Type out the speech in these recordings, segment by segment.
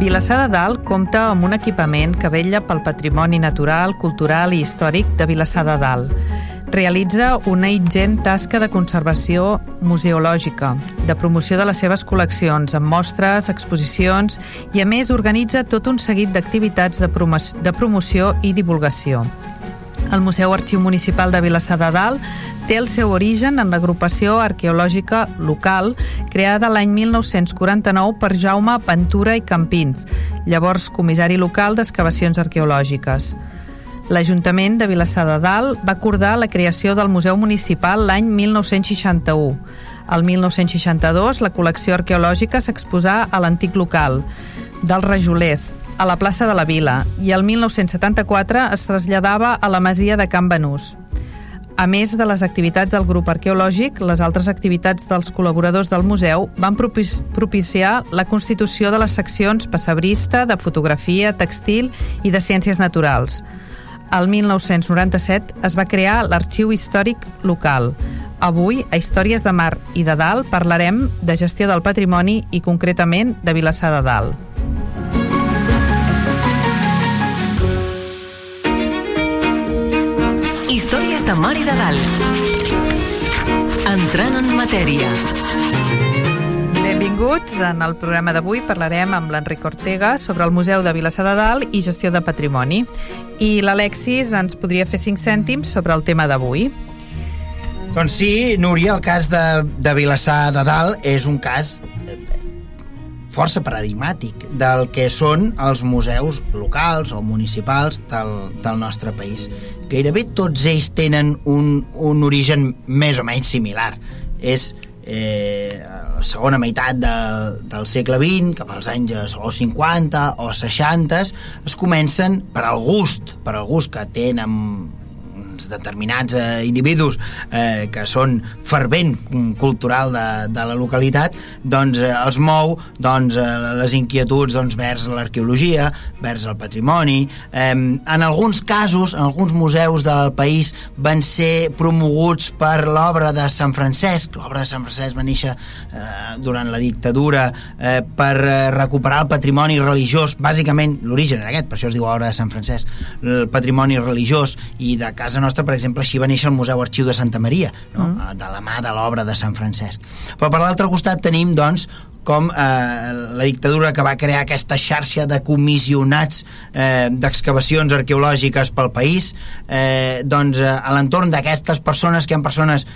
Vilassar de Dalt compta amb un equipament que vetlla pel patrimoni natural, cultural i històric de Vilassar de Dalt. Realitza una ingent tasca de conservació museològica, de promoció de les seves col·leccions, amb mostres, exposicions i, a més, organitza tot un seguit d'activitats de promoció i divulgació. El Museu Arxiu Municipal de Vilassar de Dalt té el seu origen en l'agrupació arqueològica local creada l'any 1949 per Jaume Ventura i Campins, llavors comissari local d'excavacions arqueològiques. L'Ajuntament de Vilassar de Dalt va acordar la creació del Museu Municipal l'any 1961. El 1962 la col·lecció arqueològica s'exposà a l'antic local dels Rajolers, a la plaça de la Vila, i el 1974 es traslladava a la masia de Can Benús. A més de les activitats del grup arqueològic, les altres activitats dels col·laboradors del museu van propiciar la constitució de les seccions passabrista, de fotografia, textil i de ciències naturals. El 1997 es va crear l'Arxiu Històric Local. Avui, a Històries de Mar i de Dalt, parlarem de gestió del patrimoni i concretament de Vilassar de Dalt. Històries de Mar i de Dalt. Entrant en matèria. Benvinguts. En el programa d'avui parlarem amb l'Enric Ortega sobre el Museu de Vilassar de Dalt i gestió de patrimoni. I l'Alexis ens podria fer cinc cèntims sobre el tema d'avui. Doncs sí, Núria, el cas de, de Vilassar de Dalt és un cas força paradigmàtic del que són els museus locals o municipals del, del nostre país. Gairebé tots ells tenen un, un origen més o menys similar. És eh, la segona meitat de, del segle XX, cap als anys o 50 o 60, es comencen per al gust, per al gust que tenen uns determinats eh, individus eh, que són fervent cultural de, de la localitat doncs eh, els mou doncs, eh, les inquietuds doncs, vers l'arqueologia vers el patrimoni. Eh, en alguns casos, en alguns museus del país van ser promoguts per l'obra de Sant Francesc. L'obra de Sant Francesc va néixer eh, durant la dictadura eh, per eh, recuperar el patrimoni religiós. Bàsicament l'origen era aquest, per això es diu obra de Sant Francesc. El patrimoni religiós i de casa nostra nostra, per exemple, així va néixer el Museu Arxiu de Santa Maria, no? Mm. de la mà de l'obra de Sant Francesc. Però per l'altre costat tenim, doncs, com eh, la dictadura que va crear aquesta xarxa de comissionats eh, d'excavacions arqueològiques pel país, eh, doncs eh, a l'entorn d'aquestes persones que hi ha persones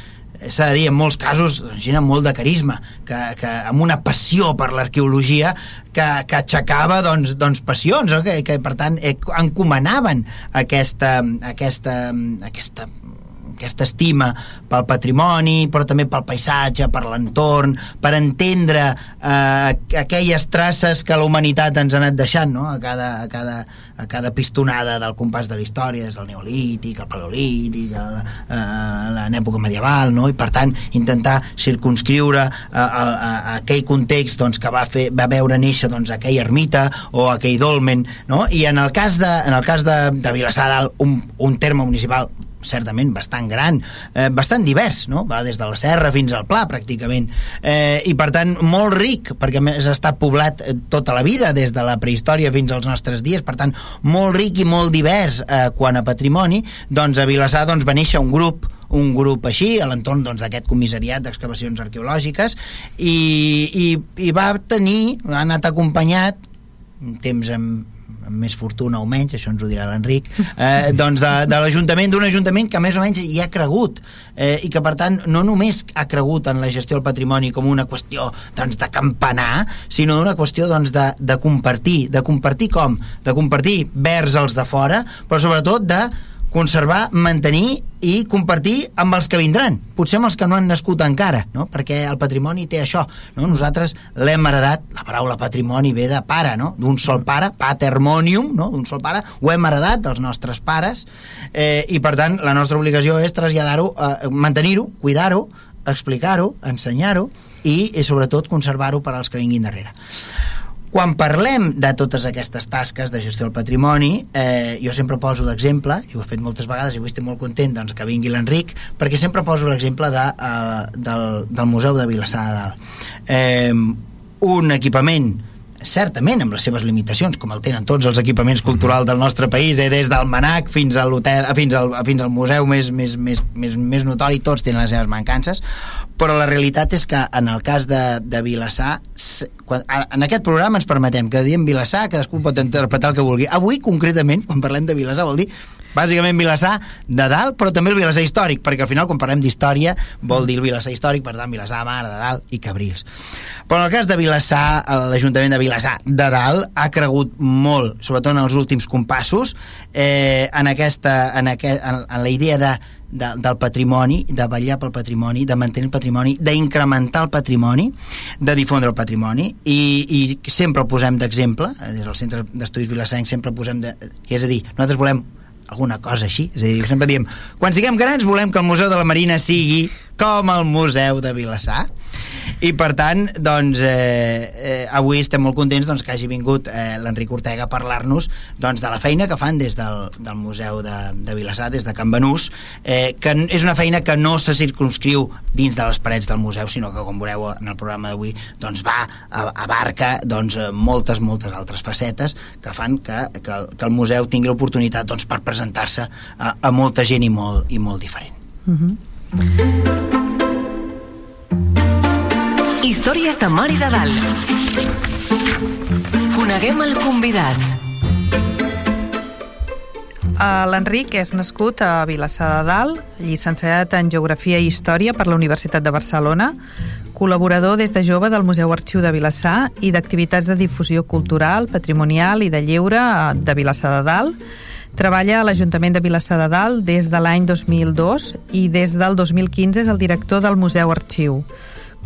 s'ha de dir, en molts casos gent amb molt de carisma, que, que amb una passió per l'arqueologia que, que aixecava doncs, doncs passions, no? que, que per tant eh, encomanaven aquesta, aquesta, aquesta aquesta estima pel patrimoni, però també pel paisatge, per l'entorn, per entendre eh, aquelles traces que la humanitat ens ha anat deixant no? a, cada, a, cada, a cada pistonada del compàs de la història, des del neolític, el paleolític, l'època medieval, no? i per tant intentar circunscriure a, a, a, a aquell context doncs, que va, fer, va veure néixer doncs, aquella ermita o aquell dolmen, no? i en el cas de, en el cas de, de Vilassar dalt, un, un terme municipal certament bastant gran, eh, bastant divers, no? va des de la serra fins al pla pràcticament, eh, i per tant molt ric, perquè més ha estat poblat eh, tota la vida, des de la prehistòria fins als nostres dies, per tant molt ric i molt divers eh, quan a patrimoni, doncs a Vilassar doncs, va néixer un grup un grup així, a l'entorn doncs, d'aquest doncs, comissariat d'excavacions arqueològiques i, i, i va tenir, ha anat acompanyat temps amb, amb més fortuna o menys, això ens ho dirà l'Enric, eh, doncs de, de l'Ajuntament, d'un Ajuntament que més o menys hi ha cregut eh, i que per tant no només ha cregut en la gestió del patrimoni com una qüestió doncs, de campanar, sinó una qüestió doncs, de, de compartir, de compartir com? De compartir vers els de fora, però sobretot de conservar, mantenir i compartir amb els que vindran, potser amb els que no han nascut encara, no? perquè el patrimoni té això, no? nosaltres l'hem heredat, la paraula patrimoni ve de pare, no? d'un sol pare, patrimonium, no? d'un sol pare, ho hem heredat dels nostres pares, eh, i per tant la nostra obligació és traslladar-ho, eh, mantenir-ho, cuidar-ho, explicar-ho, ensenyar-ho i, i sobretot conservar-ho per als que vinguin darrere. Quan parlem de totes aquestes tasques de gestió del patrimoni, eh, jo sempre poso d'exemple, i ho he fet moltes vegades i avui estic molt content doncs, que vingui l'Enric, perquè sempre poso l'exemple de, eh, del, del Museu de Vilassar de Dalt. Eh, un equipament certament amb les seves limitacions, com el tenen tots els equipaments culturals del nostre país, eh, des del Manac fins a l'hotel, fins, al, fins al museu més, més, més, més, més notori, tots tenen les seves mancances, però la realitat és que en el cas de, de Vilassar, quan, en aquest programa ens permetem que diem Vilassar, cadascú pot interpretar el que vulgui. Avui, concretament, quan parlem de Vilassar, vol dir bàsicament Vilassar de dalt, però també el Vilassar històric, perquè al final quan parlem d'història vol dir el Vilassar històric, per tant Vilassar, Mar, de dalt i Cabrils. Però en el cas de Vilassar, l'Ajuntament de Vilassar de dalt ha cregut molt, sobretot en els últims compassos, eh, en, aquesta, en, aquest, en, en la idea de de, del patrimoni, de vetllar pel patrimoni, de mantenir el patrimoni, d'incrementar el patrimoni, de difondre el patrimoni, i, i sempre el posem d'exemple, eh, des del Centre d'Estudis Vilassarencs sempre el posem de... És a dir, nosaltres volem alguna cosa així. És a dir, sempre diem, quan siguem grans volem que el Museu de la Marina sigui com el Museu de Vilassar i per tant doncs, eh, eh, avui estem molt contents doncs, que hagi vingut eh, l'Enric Ortega a parlar-nos doncs, de la feina que fan des del, del Museu de, de Vilassar, des de Can Benús eh, que és una feina que no se circunscriu dins de les parets del museu sinó que com veureu en el programa d'avui doncs va, abarca doncs, moltes, moltes altres facetes que fan que, que, que el museu tingui l'oportunitat doncs, per presentar-se a, a molta gent i molt, i molt diferent. Mm -hmm. Històries de Mar i de Dalt. Coneguem el convidat. L'Enric és nascut a Vilassar de Dalt, llicenciat en Geografia i Història per la Universitat de Barcelona, col·laborador des de jove del Museu Arxiu de Vilassar i d'activitats de difusió cultural, patrimonial i de lleure de Vilassar de Dalt, Treballa a l'Ajuntament de Vilassar de Dalt des de l'any 2002 i des del 2015 és el director del Museu Arxiu.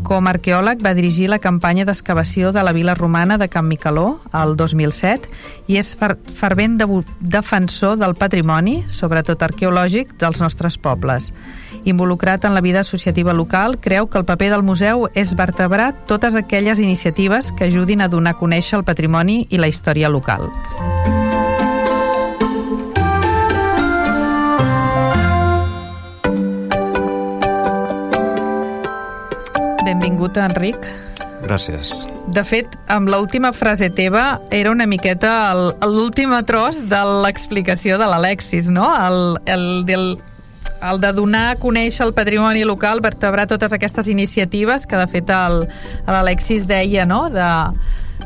Com a arqueòleg va dirigir la campanya d'excavació de la vila romana de Can Micaló el 2007 i és fervent de defensor del patrimoni, sobretot arqueològic, dels nostres pobles. Involucrat en la vida associativa local, creu que el paper del museu és vertebrar totes aquelles iniciatives que ajudin a donar a conèixer el patrimoni i la història local. Benvingut, Enric. Gràcies. De fet, amb l'última frase teva era una miqueta l'últim tros de l'explicació de l'Alexis, no? El, el, del, el de donar a conèixer el patrimoni local, vertebrar totes aquestes iniciatives que de fet l'Alexis deia, no?, de,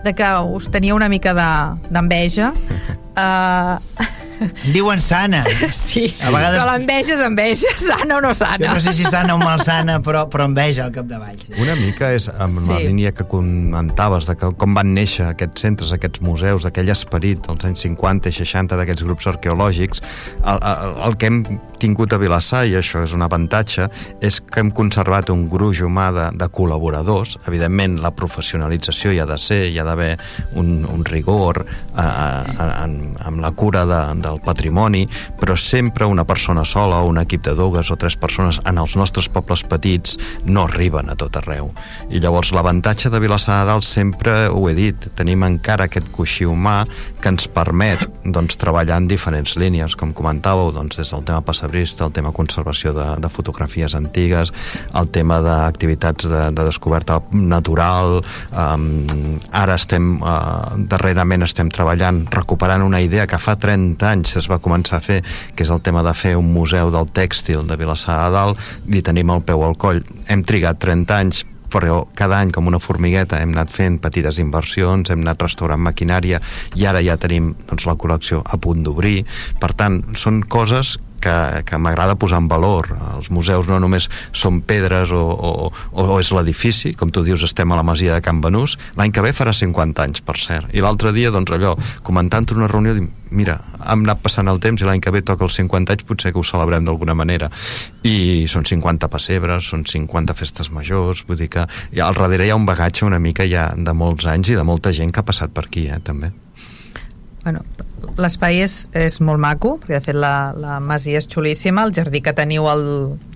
de que us tenia una mica d'enveja. De, uh, Diuen sana. Sí, sí. A vegades... però l'enveja és enveja, sana o no sana. Jo no sé si sana o malsana, però, però enveja al capdavall. Una mica és amb sí. la línia que comentaves de que, com van néixer aquests centres, aquests museus, aquell esperit dels anys 50 i 60 d'aquests grups arqueològics, el, el, el que hem tingut a Vilassar, i això és un avantatge, és que hem conservat un gruix humà de, de col·laboradors. Evidentment, la professionalització hi ha de ser, hi ha d'haver un, un rigor eh, en, en la cura de, del patrimoni, però sempre una persona sola o un equip de dues o tres persones en els nostres pobles petits no arriben a tot arreu. I llavors l'avantatge de Vilassar de Dalt sempre ho he dit, tenim encara aquest coixí humà que ens permet doncs, treballar en diferents línies, com comentàveu, doncs, des del tema passat Brist, el tema conservació de, de fotografies antigues, el tema d'activitats de, de descoberta natural, um, ara estem, uh, darrerament estem treballant, recuperant una idea que fa 30 anys es va començar a fer, que és el tema de fer un museu del tèxtil de Vilassar a dalt, li tenim el peu al coll. Hem trigat 30 anys però cada any com una formigueta hem anat fent petites inversions, hem anat restaurant maquinària i ara ja tenim doncs, la col·lecció a punt d'obrir. Per tant, són coses que, que m'agrada posar en valor. Els museus no només són pedres o, o, o és l'edifici, com tu dius, estem a la masia de Can Benús, l'any que ve farà 50 anys, per cert. I l'altre dia, doncs allò, comentant una reunió, dic, mira, hem anat passant el temps i l'any que ve toca els 50 anys, potser que ho celebrem d'alguna manera. I són 50 pessebres, són 50 festes majors, vull dir que al darrere hi ha un bagatge una mica ja de molts anys i de molta gent que ha passat per aquí, eh, també. Bueno, l'espai és, és molt maco, perquè de fet la, la masia és xulíssima, el jardí que teniu al,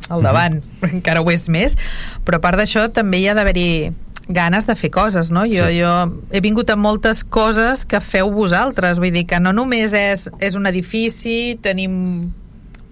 al davant mm -hmm. encara ho és més, però a part d'això també hi ha d'haver-hi ganes de fer coses, no? Jo, sí. jo he vingut a moltes coses que feu vosaltres, vull dir que no només és, és un edifici, tenim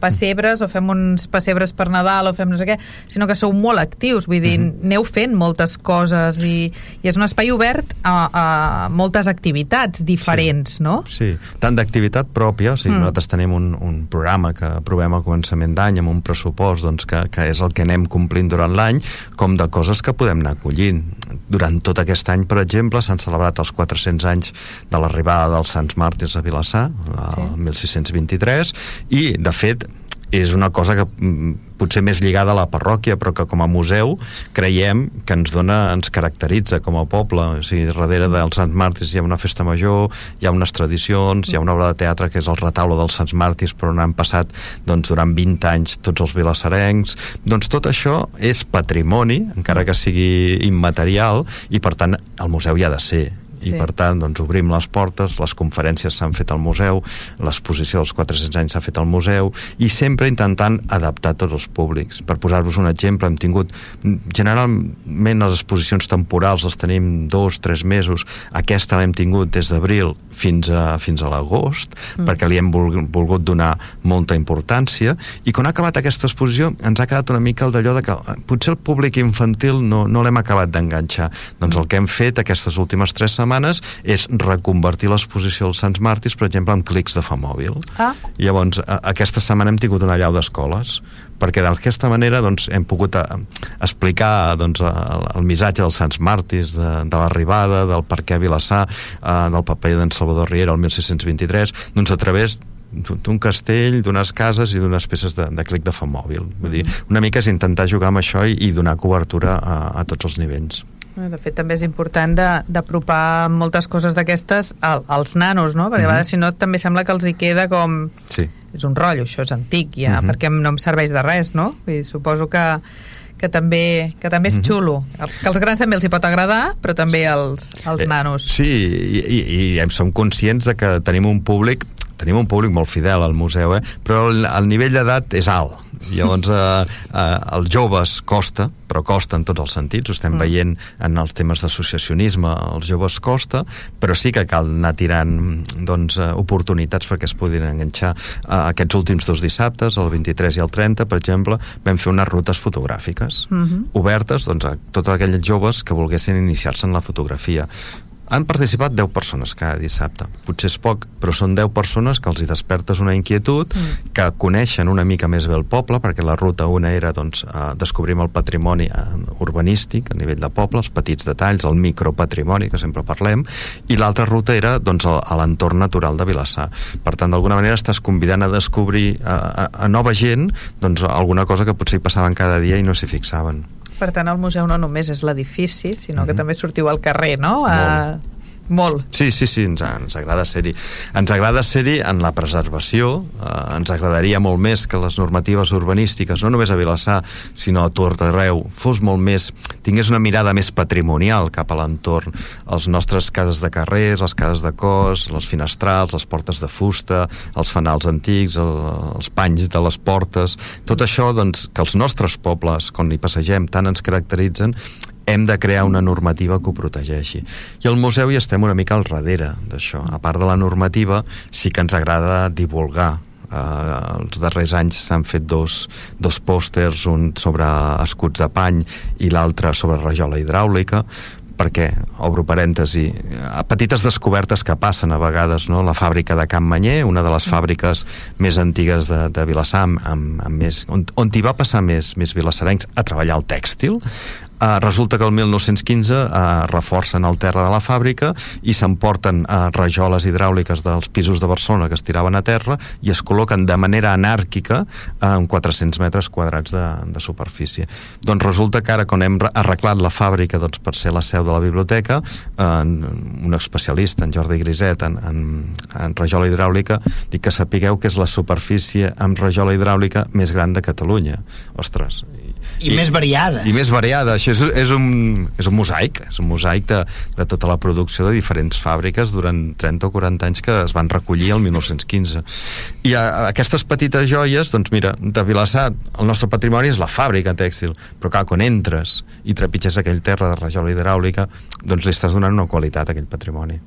pessebres o fem uns pessebres per Nadal o fem no sé què, sinó que sou molt actius vull dir, mhm. -huh. aneu fent moltes coses i, i és un espai obert a, a moltes activitats diferents, sí. no? Sí, tant d'activitat pròpia o sigui, mm. nosaltres tenim un, un programa que aprovem al començament d'any amb un pressupost doncs, que, que és el que anem complint durant l'any com de coses que podem anar acollint durant tot aquest any, per exemple, s'han celebrat els 400 anys de l'arribada dels Sants Màrtirs a Vilassar, el sí. 1623, i, de fet, és una cosa que mm, potser més lligada a la parròquia, però que com a museu creiem que ens dona, ens caracteritza com a poble. O sigui, darrere dels Sants Màrtirs hi ha una festa major, hi ha unes tradicions, hi ha una obra de teatre que és el retaule dels Sants Màrtirs, però on han passat doncs, durant 20 anys tots els vilassarencs. Doncs tot això és patrimoni, encara que sigui immaterial, i per tant el museu hi ha de ser i sí. per tant doncs, obrim les portes, les conferències s'han fet al museu, l'exposició dels 400 anys s'ha fet al museu i sempre intentant adaptar tots els públics. Per posar-vos un exemple, hem tingut generalment les exposicions temporals les tenim dos, tres mesos, aquesta l'hem tingut des d'abril fins a, fins a l'agost mm. perquè li hem volgut donar molta importància i quan ha acabat aquesta exposició ens ha quedat una mica el d'allò de que eh, potser el públic infantil no, no l'hem acabat d'enganxar doncs el que hem fet aquestes últimes tres setmanes és reconvertir l'exposició dels Sants Màrtirs per exemple amb clics de fa mòbil ah. llavors a, aquesta setmana hem tingut una llau d'escoles perquè d'aquesta manera doncs, hem pogut a, eh, explicar doncs, el, el missatge dels Sants Màrtirs, de, de l'arribada, del per què Vilassar, eh, del paper d'en Salvador Riera el 1623, doncs a través d'un castell, d'unes cases i d'unes peces de, de clic de fa mòbil. Vull dir, una mica és intentar jugar amb això i, i donar cobertura a, a tots els nivells. De fet, també és important d'apropar moltes coses d'aquestes als nanos, no? Perquè mm -hmm. a vegades, si no, també sembla que els hi queda com... Sí és un rotllo, això és antic ja, mhm. -huh. perquè no em serveix de res, no? Dir, suposo que, que també, que també és mhm. xulo. Que als grans també els hi pot agradar, però també als, als eh, nanos. Sí, i, i, i som conscients de que tenim un públic tenim un públic molt fidel al museu, eh? però el, el nivell d'edat és alt Llavors, eh, eh, els joves costa, però costa en tots els sentits, ho estem mm. veient en els temes d'associacionisme, els joves costa, però sí que cal anar tirant doncs, eh, oportunitats perquè es puguin enganxar. Eh, aquests últims dos dissabtes, el 23 i el 30, per exemple, vam fer unes rutes fotogràfiques mm -hmm. obertes doncs, a tots aquells joves que volguessin iniciar-se en la fotografia han participat 10 persones cada dissabte. Potser és poc, però són 10 persones que els hi despertes una inquietud, mm. que coneixen una mica més bé el poble, perquè la ruta una era doncs, descobrim el patrimoni eh, urbanístic a nivell de poble, els petits detalls, el micropatrimoni, que sempre parlem, i l'altra ruta era doncs, a l'entorn natural de Vilassar. Per tant, d'alguna manera estàs convidant a descobrir a, a, a nova gent doncs, alguna cosa que potser hi passaven cada dia i no s'hi fixaven. Per tant, el museu no només és l'edifici, sinó mm -hmm. que mhm. també sortiu al carrer, no? A, molt. Sí, sí, sí, ens, ens agrada ser-hi. Ens agrada ser-hi en la preservació, eh, ens agradaria molt més que les normatives urbanístiques, no només a Vilassar, sinó a tot arreu, fos molt més, tingués una mirada més patrimonial cap a l'entorn. Els nostres cases de carrers, les cases de cos, les finestrals, les portes de fusta, els fanals antics, el, els panys de les portes, tot això, doncs, que els nostres pobles, quan hi passegem, tant ens caracteritzen, hem de crear una normativa que ho protegeixi. I al museu hi estem una mica al darrere d'això. A part de la normativa, sí que ens agrada divulgar eh, els darrers anys s'han fet dos, dos pòsters, un sobre escuts de pany i l'altre sobre rajola hidràulica, perquè, obro parèntesi, a petites descobertes que passen a vegades, no? la fàbrica de Can Manyer, una de les fàbriques més antigues de, de Vilassar, amb, amb més, on, on hi va passar més, més vilassarencs a treballar el tèxtil, Uh, resulta que el 1915 uh, reforcen el terra de la fàbrica i s'emporten uh, rajoles hidràuliques dels pisos de Barcelona que es tiraven a terra i es col·loquen de manera anàrquica uh, en 400 metres quadrats de, de superfície. Doncs resulta que ara quan hem arreglat la fàbrica doncs, per ser la seu de la biblioteca, uh, un especialista, en Jordi Griset, en, en, en rajola hidràulica, dic que sapigueu que és la superfície amb rajola hidràulica més gran de Catalunya. Ostres, i, I més variada. I més variada. Això és, és, un, és un mosaic, és un mosaic de, de tota la producció de diferents fàbriques durant 30 o 40 anys que es van recollir el 1915. I a, a aquestes petites joies, doncs mira, de Vilassar, el nostre patrimoni és la fàbrica tèxtil, però clar, quan entres i trepitges aquell terra de rajola hidràulica, doncs li estàs donant una qualitat a aquell patrimoni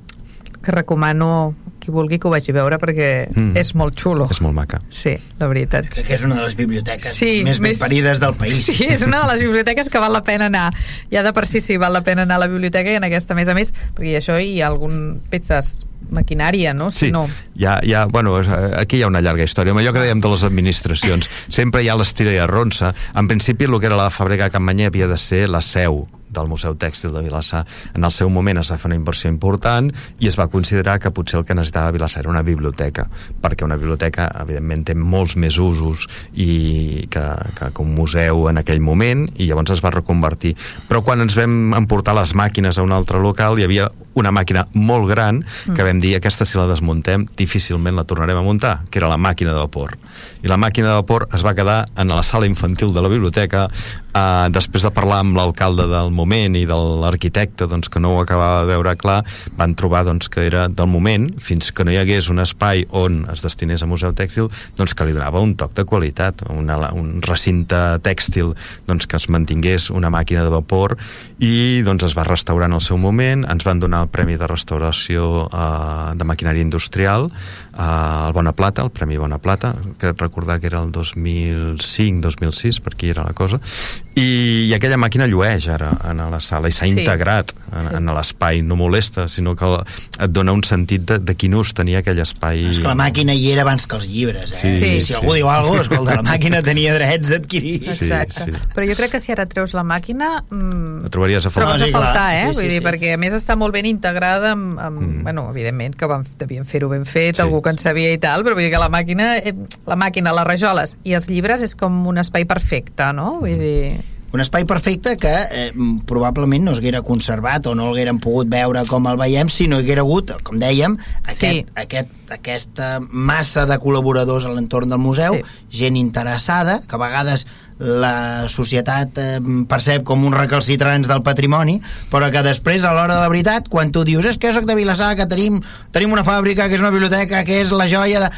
que recomano qui vulgui que ho vagi a veure perquè mm. és molt xulo. És molt maca. Sí, la veritat. Que, que és una de les biblioteques sí, més, més ben parides del país. Sí, és una de les biblioteques que val la pena anar. Ja de per si sí, val la pena anar a la biblioteca i en aquesta, a més a més, perquè això hi ha algun peces maquinària, no? Si sí, no. Hi ha, hi ha, bueno, aquí hi ha una llarga història. Amb allò que dèiem de les administracions, sempre hi ha l'estira i arronsa. En principi, el que era la fàbrica de Can Manyer havia de ser la seu del Museu Tèxtil de Vilassar. En el seu moment es va fer una inversió important i es va considerar que potser el que necessitava Vilassar era una biblioteca, perquè una biblioteca, evidentment, té molts més usos i que, que, que un museu en aquell moment, i llavors es va reconvertir. Però quan ens vam emportar les màquines a un altre local, hi havia una màquina molt gran que vam dir aquesta si la desmuntem difícilment la tornarem a muntar, que era la màquina de vapor. I la màquina de vapor es va quedar en la sala infantil de la biblioteca eh, després de parlar amb l'alcalde del moment i de l'arquitecte doncs, que no ho acabava de veure clar, van trobar doncs, que era del moment, fins que no hi hagués un espai on es destinés a museu tèxtil, doncs que li donava un toc de qualitat, una, un recinte tèxtil doncs, que es mantingués una màquina de vapor i doncs, es va restaurar en el seu moment, ens van donar el Premi de Restauració eh, de Maquinària Industrial, eh, el Bona Plata, el Premi Bona Plata, que recordar que era el 2005-2006, per aquí era la cosa, i, i aquella màquina llueix ara en la sala i s'ha sí. integrat en, sí. en l'espai, no molesta, sinó que et dona un sentit de, de quin ús tenia aquell espai. És que la màquina hi era abans que els llibres, eh? Sí, sí, si sí. algú diu alguna cosa, escolta, la màquina tenia drets adquirits. Exacte. Sí, sí. Però jo crec que si ara treus la màquina... Mmm, la trobaries a faltar. Trobes a faltar, eh? Sí, sí, Vull dir, sí. perquè a més està molt ben integrada amb... amb mm. Bueno, evidentment que van, devien fer-ho ben fet, sí. algú que en sabia i tal, però vull dir que la màquina, eh, la màquina, les rajoles i els llibres és com un espai perfecte, no? Vull dir un espai perfecte que eh, probablement no s'haguera conservat o no l'hagueren pogut veure com el veiem si no hi haguera hagut, com dèiem, aquest, sí. aquest, aquesta massa de col·laboradors a l'entorn del museu, sí. gent interessada, que a vegades la societat eh, percep com uns recalcitrants del patrimoni, però que després, a l'hora de la veritat, quan tu dius és que soc de Vilassar, que tenim, tenim una fàbrica, que és una biblioteca, que és la joia de...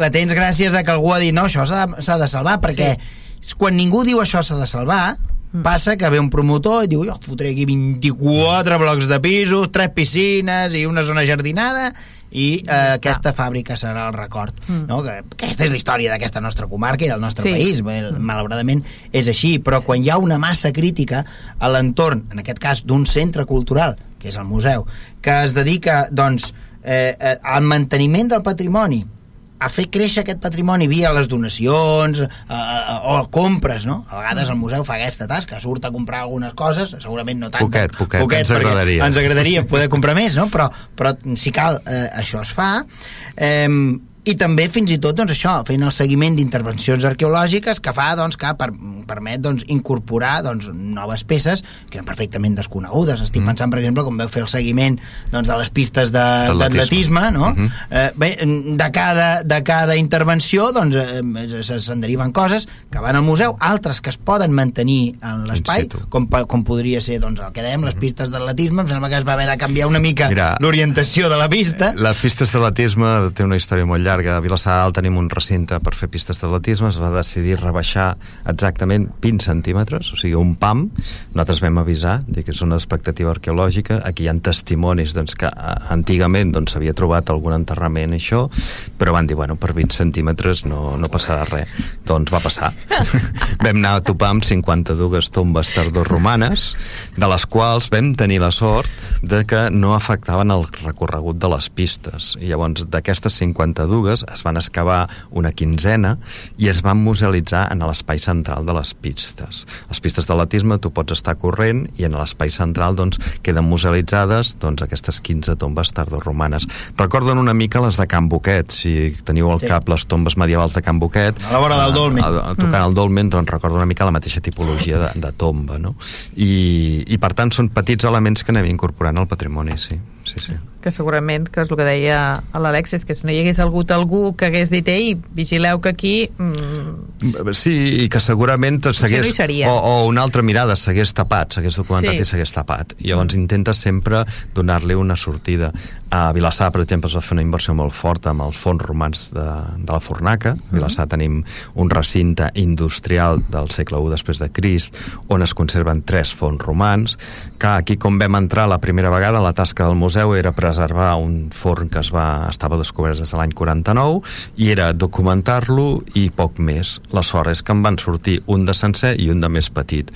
La tens gràcies a que algú ha dit no, això s'ha de, de salvar, perquè sí quan ningú diu això s'ha de salvar, mm. passa que ve un promotor i diu jo fotré aquí 24 blocs de pisos, tres piscines i una zona jardinada i eh, aquesta fàbrica serà el record mm. no? que aquesta és la història d'aquesta nostra comarca i del nostre sí. país Bé, mm. malauradament és així però quan hi ha una massa crítica a l'entorn, en aquest cas d'un centre cultural que és el museu, que es dedica doncs, eh, eh al manteniment del patrimoni a fer créixer aquest patrimoni via les donacions eh, eh, o compres, no? A vegades el museu fa aquesta tasca, surt a comprar algunes coses, segurament no tant. Poquet, poquet, poquet ens agradaria. Ens agradaria poder comprar més, no? Però, però si cal, eh, això es fa. Eh, i també fins i tot doncs, això, fent el seguiment d'intervencions arqueològiques que fa doncs, que per, permet doncs, incorporar doncs, noves peces que eren perfectament desconegudes. Estic mm. pensant, per exemple, com veu fer el seguiment doncs, de les pistes d'atletisme, no? Mm -hmm. eh, bé, de, cada, de cada intervenció doncs, eh, se'n deriven coses que van al museu, altres que es poden mantenir en l'espai, com, com podria ser doncs, el que dèiem, les mhm. pistes d'atletisme, em sembla que es va haver de canviar una mica l'orientació de la pista. Les pistes d'atletisme té una història molt llarga. A Vilassar tenim un recinte per fer pistes d'atletisme, es va decidir rebaixar exactament 20 centímetres, o sigui, un pam. Nosaltres vam avisar, dir que és una expectativa arqueològica. Aquí hi ha testimonis doncs, que eh, antigament doncs, s'havia doncs, trobat algun enterrament, això, però van dir, bueno, per 20 centímetres no, no passarà res. Doncs va passar. vam anar a topar amb 52 tombes tardoromanes, de les quals vam tenir la sort de que no afectaven el recorregut de les pistes. I llavors, d'aquestes 52 tortugues, es van excavar una quinzena i es van musealitzar en l'espai central de les pistes. Les pistes d'atletisme tu pots estar corrent i en l'espai central doncs, queden musealitzades doncs, aquestes 15 tombes tardoromanes. Recorden una mica les de Can Boquet, si teniu al sí. cap les tombes medievals de Can Boquet. A la vora del dolmen. A, a, tocant mm. el dolmen, doncs recordo una mica la mateixa tipologia de, de tomba, no? I, I per tant són petits elements que anem incorporant al patrimoni, sí. sí, sí que segurament, que és el que deia l'Alexis, que si no hi hagués hagut algú que hagués dit, ei, vigileu que aquí... Mm... Sí, i que segurament s'hagués... No o, o una altra mirada, s'hagués tapat, s'hagués documentat sí. i s'hagués tapat. I llavors intenta sempre donar-li una sortida. A Vilassar, per exemple, es va fer una inversió molt forta amb els fons romans de, de la Fornaca. A. Vilassar mm. tenim un recinte industrial del segle I després de Crist, on es conserven tres fons romans, que aquí, com vam entrar la primera vegada, la tasca del museu era pre preservar un forn que es va, estava descobert des de l'any 49 i era documentar-lo i poc més. La sort és que en van sortir un de sencer i un de més petit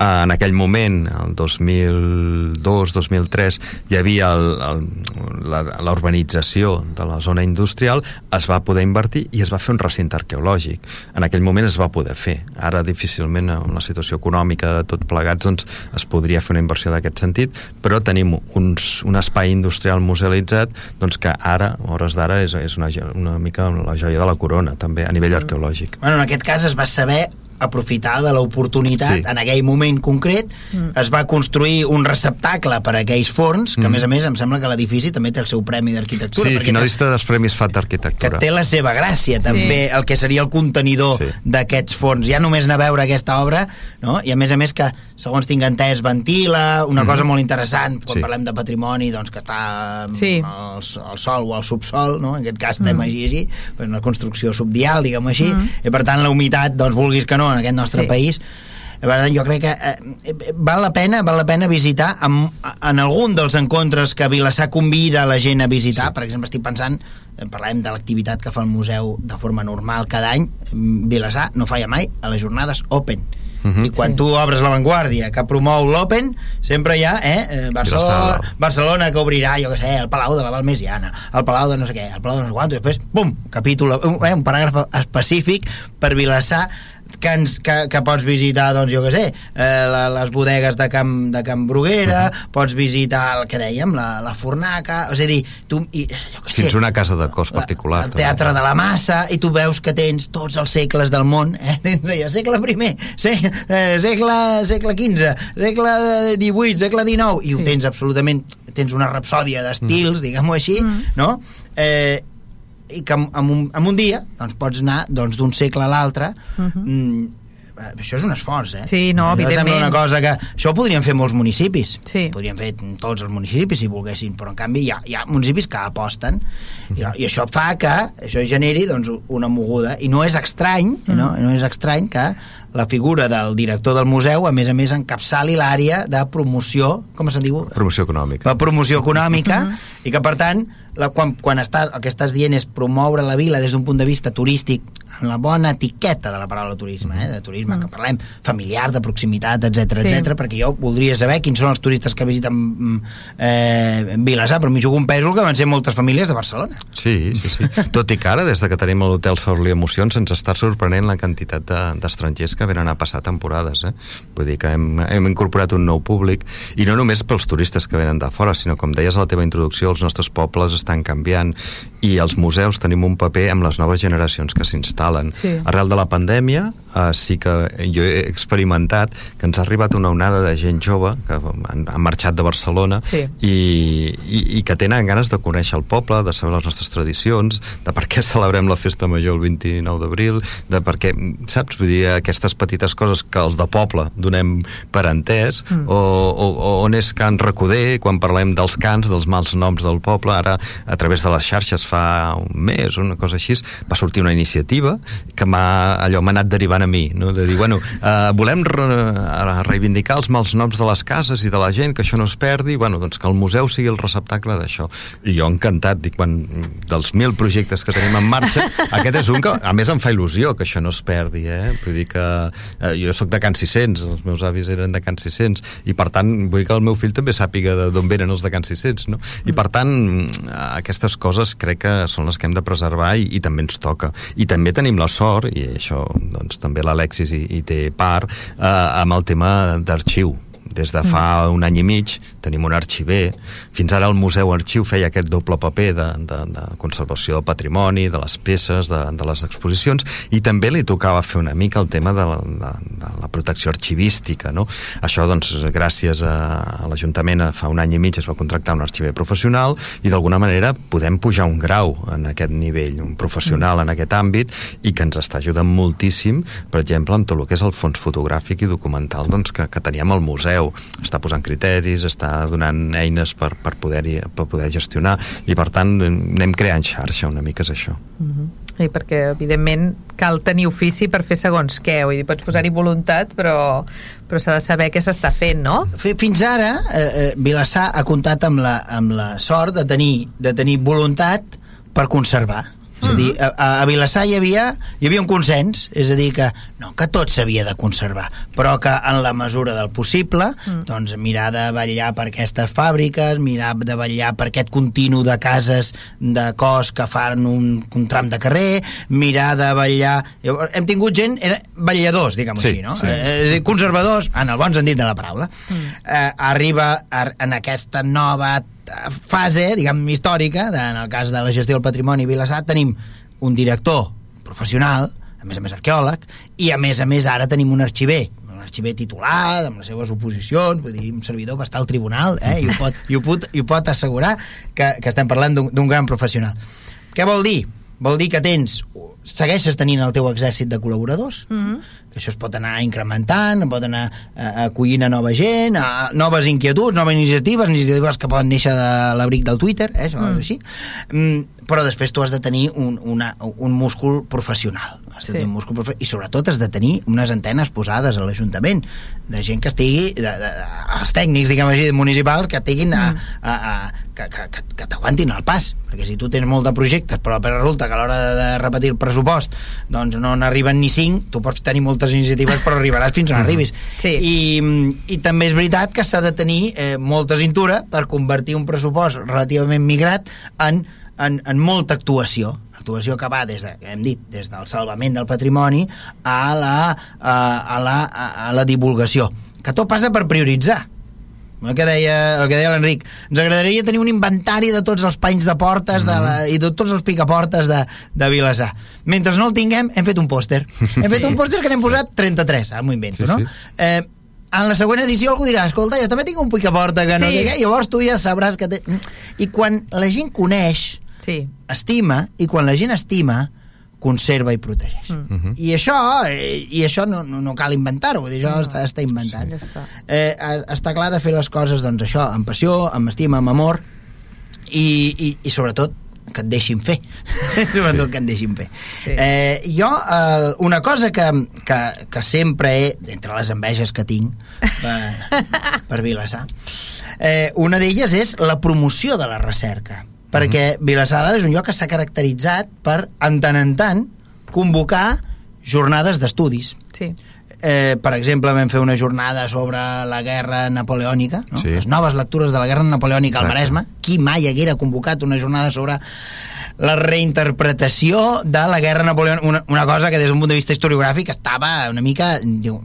en aquell moment, el 2002-2003, hi havia la urbanització de la zona industrial, es va poder invertir i es va fer un recinte arqueològic. En aquell moment es va poder fer. Ara, difícilment, amb la situació econòmica de tot plegats, doncs, es podria fer una inversió d'aquest sentit, però tenim uns, un espai industrial musealitzat doncs, que ara, a hores d'ara, és, és una, una mica la joia de la corona, també, a nivell arqueològic. Bueno, en aquest cas es va saber aprofitar de l'oportunitat sí. en aquell moment concret mm. es va construir un receptacle per a aquells forns, que mm. a més a més em sembla que l'edifici també té el seu premi d'arquitectura sí, finalista dels Premis FAT d'Arquitectura que té la seva gràcia sí. també el que seria el contenidor sí. d'aquests forns ja només anar a veure aquesta obra no? i a més a més que segons tinc entès ventila una mm. cosa molt interessant quan sí. parlem de patrimoni doncs que està sí. al, al sol o al subsol no? en aquest cas mm. estem així una construcció subdial diguem així mm. i per tant la humitat doncs vulguis que no en aquest nostre sí. país per tant, jo crec que eh, val la pena val la pena visitar en, en algun dels encontres que Vilassar convida la gent a visitar, sí. per exemple estic pensant eh, parlem de l'activitat que fa el museu de forma normal cada any Vilassar no falla mai a les jornades Open Uh. -huh. i quan sí. tu obres l'avantguàrdia que promou l'Open, sempre hi ha eh, eh Barcelona, Barcelona que obrirà jo que sé, el Palau de la Valmesiana el Palau de no sé què, el Palau de no sé quant i després, pum, capítol, eh, un paràgraf específic per Vilassar que, ens, que, que pots visitar, doncs, jo què sé, eh, les bodegues de Camp, de Camp Bruguera, uh -huh. pots visitar el que dèiem, la, la fornaca, és a dir, tu, i, jo què sé... Tens una casa de cos particular. La, el Teatre també. de la Massa, i tu veus que tens tots els segles del món, eh? Tens segle I, segle, eh, segle, segle XV, segle XVIII, segle XIX, i sí. ho tens absolutament... Tens una rapsòdia d'estils, mm. diguem-ho així, mm. no? Eh, i que en un, en un dia doncs, pots anar doncs, d'un segle a l'altre uh -huh. Mm, això és un esforç, eh? Sí, no, evidentment. una cosa que... Això ho podrien fer molts municipis. Sí. Podrien fer tots els municipis si volguessin, però en canvi hi ha, hi ha municipis que aposten i, i això fa que això generi doncs, una moguda. I no és estrany, mm. no? no és estrany que la figura del director del museu, a més a més, encapçali l'àrea de promoció, com se'n diu? Promoció econòmica. La promoció econòmica, mm -hmm. i que, per tant, la, quan, quan està, el que estàs dient és promoure la vila des d'un punt de vista turístic amb la bona etiqueta de la paraula turisme, eh? de turisme mm. que parlem, familiar, de proximitat, etc sí. etc perquè jo voldria saber quins són els turistes que visiten mm, eh, Vilassar, però m'hi jugo un pèsol que van ser moltes famílies de Barcelona. Sí, sí, sí. Tot i que ara, des de que tenim l'hotel Saurli Emocions, ens està sorprenent la quantitat d'estrangers de, que venen a passar temporades. Eh? Vull dir que hem, hem incorporat un nou públic, i no només pels turistes que venen de fora, sinó, com deies a la teva introducció, els nostres pobles estan canviant, i els museus tenim un paper amb les noves generacions que s'instal·len. Sí. Arrel de la pandèmia, eh, sí que jo he experimentat que ens ha arribat una onada de gent jove que han, han marxat de Barcelona sí. i, i, i que tenen ganes de conèixer el poble, de saber les nostres tradicions, de per què celebrem la festa major el 29 d'abril, de per què, saps? Vull dir, aquestes petites coses que els de poble donem per entès, mm. o, o, o on és Can Recoder, quan parlem dels cants, dels mals noms del poble, ara a través de les xarxes fa un mes, una cosa així, va sortir una iniciativa que m'ha allò m'ha anat derivant a mi, no? de dir, bueno, uh, volem re reivindicar els mals noms de les cases i de la gent, que això no es perdi, bueno, doncs que el museu sigui el receptacle d'això. I jo encantat, dic, quan, dels mil projectes que tenim en marxa, aquest és un que, a més, em fa il·lusió que això no es perdi, eh? Vull dir que uh, jo sóc de Can 600, els meus avis eren de Can 600, i per tant, vull que el meu fill també sàpiga d'on venen els de Can 600, no? I per tant, aquestes coses crec que són les que hem de preservar i, i també ens toca. I també tenim la sort, i això doncs, també l'Alexis hi, hi té part, eh, amb el tema d'arxiu. Des de fa un any i mig tenim un arxiver. Fins ara el Museu Arxiu feia aquest doble paper de, de, de conservació del patrimoni, de les peces, de, de les exposicions, i també li tocava fer una mica el tema de la, de, de la protecció arxivística. No? Això, doncs, gràcies a, a l'Ajuntament fa un any i mig es va contractar un arxiver professional i d'alguna manera podem pujar un grau en aquest nivell, un professional en aquest àmbit i que ens està ajudant moltíssim, per exemple, en tot el que és el fons fotogràfic i documental doncs, que, que teníem al museu. Està posant criteris, està donant eines per, per, poder, per poder gestionar. I per tant anem creant xarxa una mica és això. Uh -huh. I perquè, evidentment, cal tenir ofici per fer segons què, vull dir, pots posar-hi voluntat, però, però s'ha de saber què s'està fent, no? Fins ara, eh, eh, Vilassar ha comptat amb la, amb la sort de tenir, de tenir voluntat per conservar. És a dir, a, a Vilassar hi havia, hi havia un consens, és a dir, que no que tot s'havia de conservar, però que en la mesura del possible, mm. doncs mirar de vetllar per aquestes fàbriques, mirar de vetllar per aquest continu de cases de cos que fan un, un tram de carrer, mirar de vetllar... Hem tingut gent, era vetlladors, diguem-ho sí, així, no? Sí. Eh, conservadors, en el bon sentit de la paraula. Mm. Eh, arriba a, en aquesta nova fase, diguem, històrica, de, en el cas de la gestió del patrimoni Vilassar, tenim un director professional, a més a més arqueòleg, i a més a més ara tenim un arxiver, un arxiver titulat, amb les seves oposicions, vull dir, un servidor que està al tribunal, eh, i, ho pot, i, ho pot, i ho pot assegurar que, que estem parlant d'un gran professional. Què vol dir? Vol dir que tens segueixes tenint el teu exèrcit de col·laboradors, mm -hmm. Que això es pot anar incrementant, pot anar eh, acollint a nova gent, a noves inquietuds, noves iniciatives, iniciatives que poden néixer de l'abric del Twitter, eh, això mm. és així, mm, però després tu has de tenir un, una, un múscul professional, has de tenir un múscul profe i sobretot has de tenir unes antenes posades a l'Ajuntament, de gent que estigui, de, de, els tècnics, diguem així, municipals, que estiguin a, mm. a, a, que, que, que, que t'aguantin el pas, perquè si tu tens molt de projectes, però resulta que a l'hora de, de repetir el pressupost doncs no n'arriben ni cinc, tu pots tenir moltes iniciatives però arribaràs fins on mm-hmm. arribis sí. I, i també és veritat que s'ha de tenir eh, molta cintura per convertir un pressupost relativament migrat en, en, en molta actuació actuació que va des de, hem dit, des del salvament del patrimoni a la, a, a la, a la divulgació que tot passa per prioritzar el que deia, el que deia l'Enric ens agradaria tenir un inventari de tots els panys de portes mm -hmm. de la, mm-hmm. i de tots els picaportes de, de Vilassar mentre no el tinguem hem fet un pòster hem fet un pòster que n'hem posat 33 ara m'ho invento, sí, no? Sí. Eh, en la següent edició algú dirà, escolta, jo també tinc un picaporta que no sí. sé llavors tu ja sabràs que té... I quan la gent coneix, sí. estima, i quan la gent estima, conserva i protegeix. Mm. -huh. I això, eh, i això no, no, no cal inventar-ho, això no. està, està inventat. Sí, està. Eh, està clar de fer les coses, doncs això, amb passió, amb estima, amb amor, i, i, i sobretot que et deixin fer sobretot sí. que et deixin fer sí. eh, jo, eh, una cosa que, que, que sempre he entre les enveges que tinc per, per Vilassar eh, una d'elles és la promoció de la recerca perquè mm. Vilassar de Dalt és un lloc que s'ha caracteritzat per, en tant en tant, convocar jornades d'estudis. Sí. Eh, per exemple, vam fer una jornada sobre la guerra napoleònica, no? sí. les noves lectures de la guerra napoleònica Exacte. al Maresme. Qui mai haguera convocat una jornada sobre la reinterpretació de la guerra napoleònica, una, una cosa que des d'un punt de vista historiogràfic estava una mica,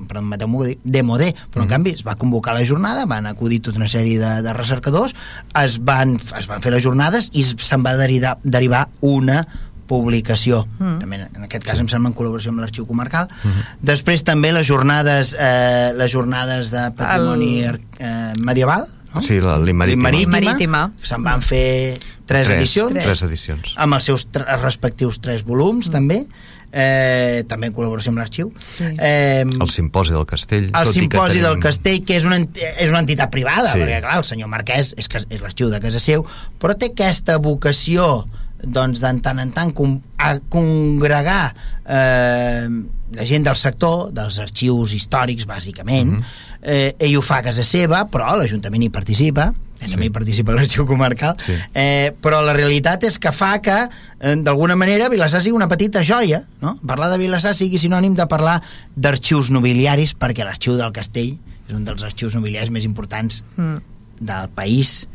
permeteu-m'ho dir, de modé, però mm. en canvi es va convocar la jornada, van acudir tota una sèrie de, de recercadors, es van, es van fer les jornades i se'n va derivar, derivar una publicació mm. també en aquest cas sí. em sembla en col·laboració amb l'arxiu comarcal mm -hmm. després també les jornades eh, les jornades de patrimoni El... eh, medieval no? Sí, l'Immarítima. L'Immarítima. Se'n van fer tres, tres edicions. Tres. tres edicions. Amb els seus respectius tres volums, mm. també. Eh, també en col·laboració amb l'arxiu sí. eh, el Simposi del Castell el Simposi tenim... del Castell que és una, és una entitat privada sí. perquè clar, el senyor Marquès és, és l'arxiu de casa seu però té aquesta vocació doncs de tant en tant a congregar eh, la gent del sector, dels arxius històrics bàsicament, mm -hmm. eh, ell ho fa a casa seva, però l'Ajuntament hi participa, sí. també hi participa l'arxiu comarcal, sí. eh, però la realitat és que fa que, eh, d'alguna manera, Vilassar sigui una petita joia, no? Parlar de Vilassar sigui sinònim de parlar d'arxius nobiliaris, perquè l'arxiu del Castell és un dels arxius nobiliaris més importants mm. del país,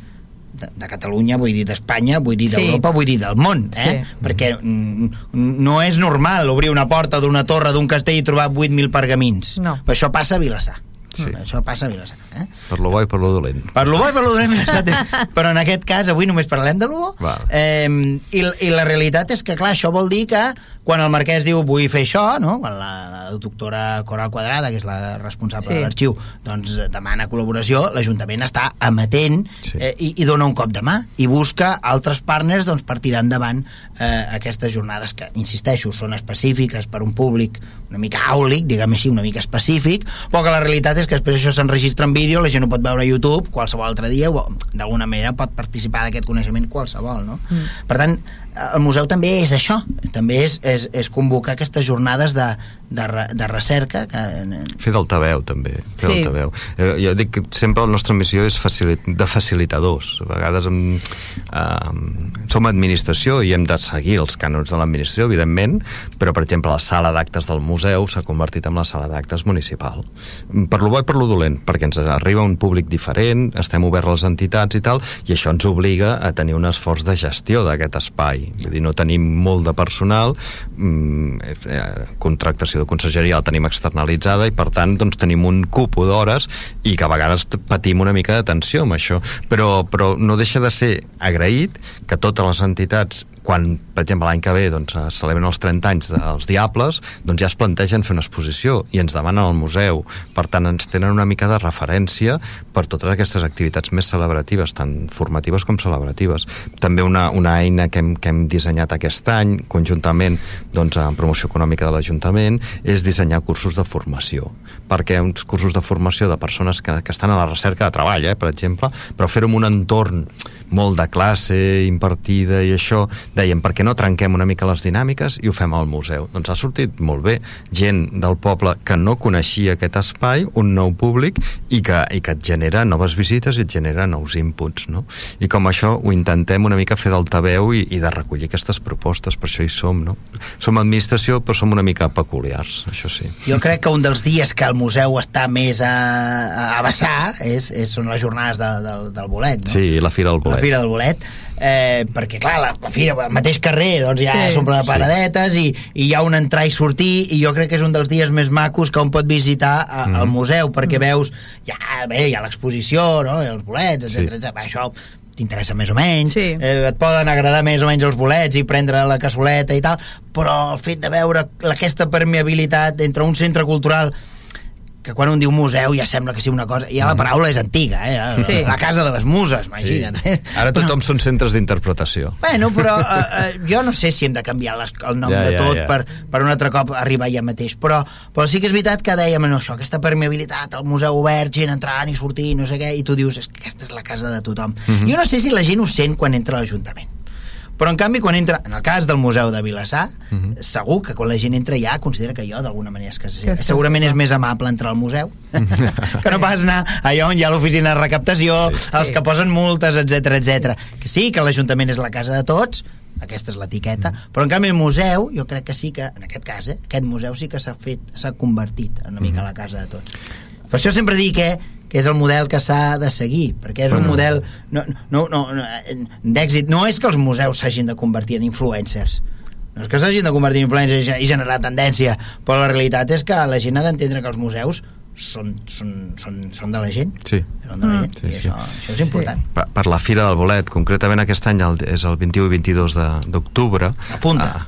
de, de Catalunya, vull dir d'Espanya, vull dir d'Europa, sí. vull dir del món, eh? Sí. Perquè no és normal obrir una porta d'una torre d'un castell i trobar 8.000 pergamins. No. Això passa a Vilassar. Sí. Això passa a Vilassar. Eh? Per lo bo i per lo dolent. Per lo bo i per lo dolent, però en aquest cas avui només parlem de lo bo. Eh, i, I la realitat és que, clar, això vol dir que quan el marquès diu vull fer això, no? quan la, la doctora Coral Quadrada, que és la responsable sí. de l'arxiu, doncs demana col·laboració, l'Ajuntament està amatent sí. eh, i, i dona un cop de mà i busca altres partners doncs, per tirar endavant eh, aquestes jornades que, insisteixo, són específiques per un públic una mica àulic, diguem així, una mica específic, però que la realitat és que després això s'enregistra en vídeo, la gent ho pot veure a YouTube qualsevol altre dia, o d'alguna manera pot participar d'aquest coneixement qualsevol, no? Mm. Per tant, el museu també és això, també és, és, és convocar aquestes jornades de, de, de recerca. Que... Fer d'altaveu, també. Fer sí. d'altaveu. Eh, jo dic que sempre la nostra missió és facilit de facilitadors. A vegades em, eh, som administració i hem de seguir els cànons de l'administració, evidentment, però, per exemple, la sala d'actes del museu s'ha convertit en la sala d'actes municipal. Per lo bo i per lo dolent, perquè ens arriba un públic diferent, estem oberts a les entitats i tal, i això ens obliga a tenir un esforç de gestió d'aquest espai. Vull dir, no tenim molt de personal, mm, eh, contractació de conselleria la tenim externalitzada i per tant doncs, tenim un cupo d'hores i que a vegades patim una mica de tensió amb això, però, però no deixa de ser agraït que totes les entitats quan, per exemple, l'any que ve doncs, celebren els 30 anys dels Diables, doncs ja es plantegen fer una exposició i ens demanen al museu. Per tant, ens tenen una mica de referència per totes aquestes activitats més celebratives, tant formatives com celebratives. També una, una eina que hem, que hem dissenyat aquest any, conjuntament doncs, amb promoció econòmica de l'Ajuntament, és dissenyar cursos de formació. Perquè uns cursos de formació de persones que, que estan a la recerca de treball, eh, per exemple, però fer-ho en un entorn molt de classe impartida i això, dèiem, per què no trenquem una mica les dinàmiques i ho fem al museu? Doncs ha sortit molt bé. Gent del poble que no coneixia aquest espai, un nou públic, i que, i que et genera noves visites i et genera nous inputs, no? I com això ho intentem una mica fer d'altaveu i, i de recollir aquestes propostes, per això hi som, no? Som administració, però som una mica peculiars, això sí. Jo crec que un dels dies que el museu està més a, a vessar és, és, són les jornades de, de, del bolet, no? Sí, la Fira del Bolet. La Fira del Bolet eh, perquè clar, la, la fira, al mateix carrer doncs ja sí, s'omple de paradetes sí. i, i hi ha un entrar i sortir i jo crec que és un dels dies més macos que un pot visitar a, mm. al museu perquè mm. veus, ja, bé, hi ha l'exposició no? els bolets, etc. Sí. això t'interessa més o menys, sí. eh, et poden agradar més o menys els bolets i prendre la cassoleta i tal, però el fet de veure aquesta permeabilitat entre un centre cultural que quan un diu museu ja sembla que sigui una cosa... Ja la mm. paraula és antiga, eh? Sí. La casa de les muses, imagina't. Sí. Ara tothom però, són centres d'interpretació. Bueno, però eh, eh, jo no sé si hem de canviar les, el nom ja, de tot ja, ja. Per, per un altre cop arribar ja mateix, però, però sí que és veritat que dèiem no, això, aquesta permeabilitat, el museu obert, gent entrant i sortint, no sé què, i tu dius, és que aquesta és la casa de tothom. Mm -hmm. Jo no sé si la gent ho sent quan entra a l'Ajuntament però en canvi quan entra, en el cas del Museu de Vilassar uh mhm. -huh. segur que quan la gent entra ja considera que jo d'alguna manera és que, que segurament és més amable entrar al museu que no pas anar allà on hi ha l'oficina de recaptació sí. els que posen multes, etc etc. que sí, que l'Ajuntament és la casa de tots aquesta és l'etiqueta, mm. però en canvi el museu jo crec que sí que, en aquest cas eh, aquest museu sí que s'ha fet, s'ha convertit una mica mm. a la casa de tots per això sempre dic que que és el model que s'ha de seguir, perquè és un model no, no, no, no, d'èxit. No és que els museus s'hagin de convertir en influencers, no és que s'hagin de convertir en influencers i generar tendència, però la realitat és que la gent ha d'entendre que els museus són, són, són, són de la gent sí. són de la gent, mm. sí, sí. Això, això és important sí. per, per la Fira del Bolet, concretament aquest any el, és el 21 i 22 d'octubre apunta ah.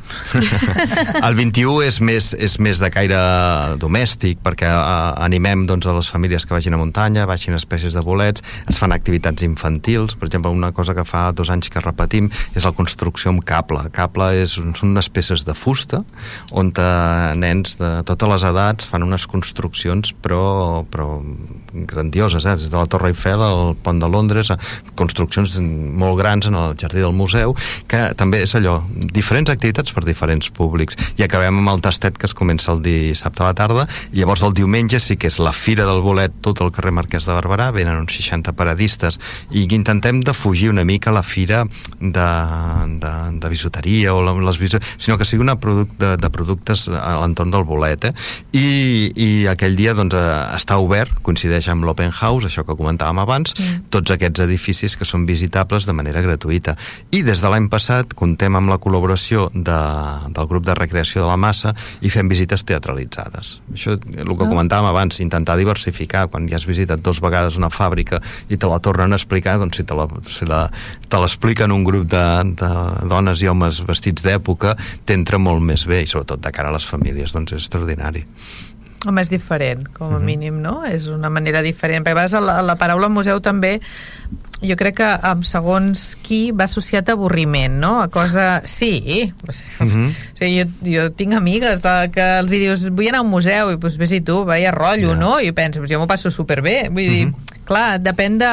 el 21 és més, és més de caire domèstic perquè ah, animem doncs, a les famílies que vagin a muntanya a espècies de bolets, es fan activitats infantils, per exemple una cosa que fa dos anys que repetim és la construcció amb cable, cable és, són unes peces de fusta on eh, nens de totes les edats fan unes construccions però però, però grandioses, eh? des de la Torre Eiffel al Pont de Londres, construccions molt grans en el jardí del museu, que també és allò, diferents activitats per diferents públics. I acabem amb el tastet que es comença el dissabte a la tarda, i llavors el diumenge sí que és la Fira del Bolet, tot el carrer Marquès de Barberà, venen uns 60 paradistes, i intentem de fugir una mica la fira de, de, de bisuteria o les bisu... sinó que sigui una produc de, de productes a l'entorn del bolet, eh? I, i aquell dia doncs, eh, està obert, coincideix amb l'Open House, això que comentàvem abans, mm. tots aquests edificis que són visitables de manera gratuïta. I des de l'any passat contem amb la col·laboració de, del grup de recreació de la massa i fem visites teatralitzades. Això, el que ah. comentàvem abans, intentar diversificar. Quan ja has visitat dos vegades una fàbrica i te la tornen a explicar, doncs si te la, si la, te l'expliquen un grup de, de dones i homes vestits d'època, t'entra molt més bé i sobretot de cara a les famílies, doncs és extraordinari. Home, és diferent, com a mhm. -huh. mínim, no? És una manera diferent. Perquè a vegades la, la paraula museu també jo crec que amb segons qui va associat a avorriment, no? A cosa... Sí, uh -huh. o sigui, jo, jo tinc amigues de, que els dius vull anar a un museu i doncs vés-hi tu, veia rotllo, yeah. no? I penso, jo m'ho passo superbé. Vull uh -huh. dir, clar, depèn de...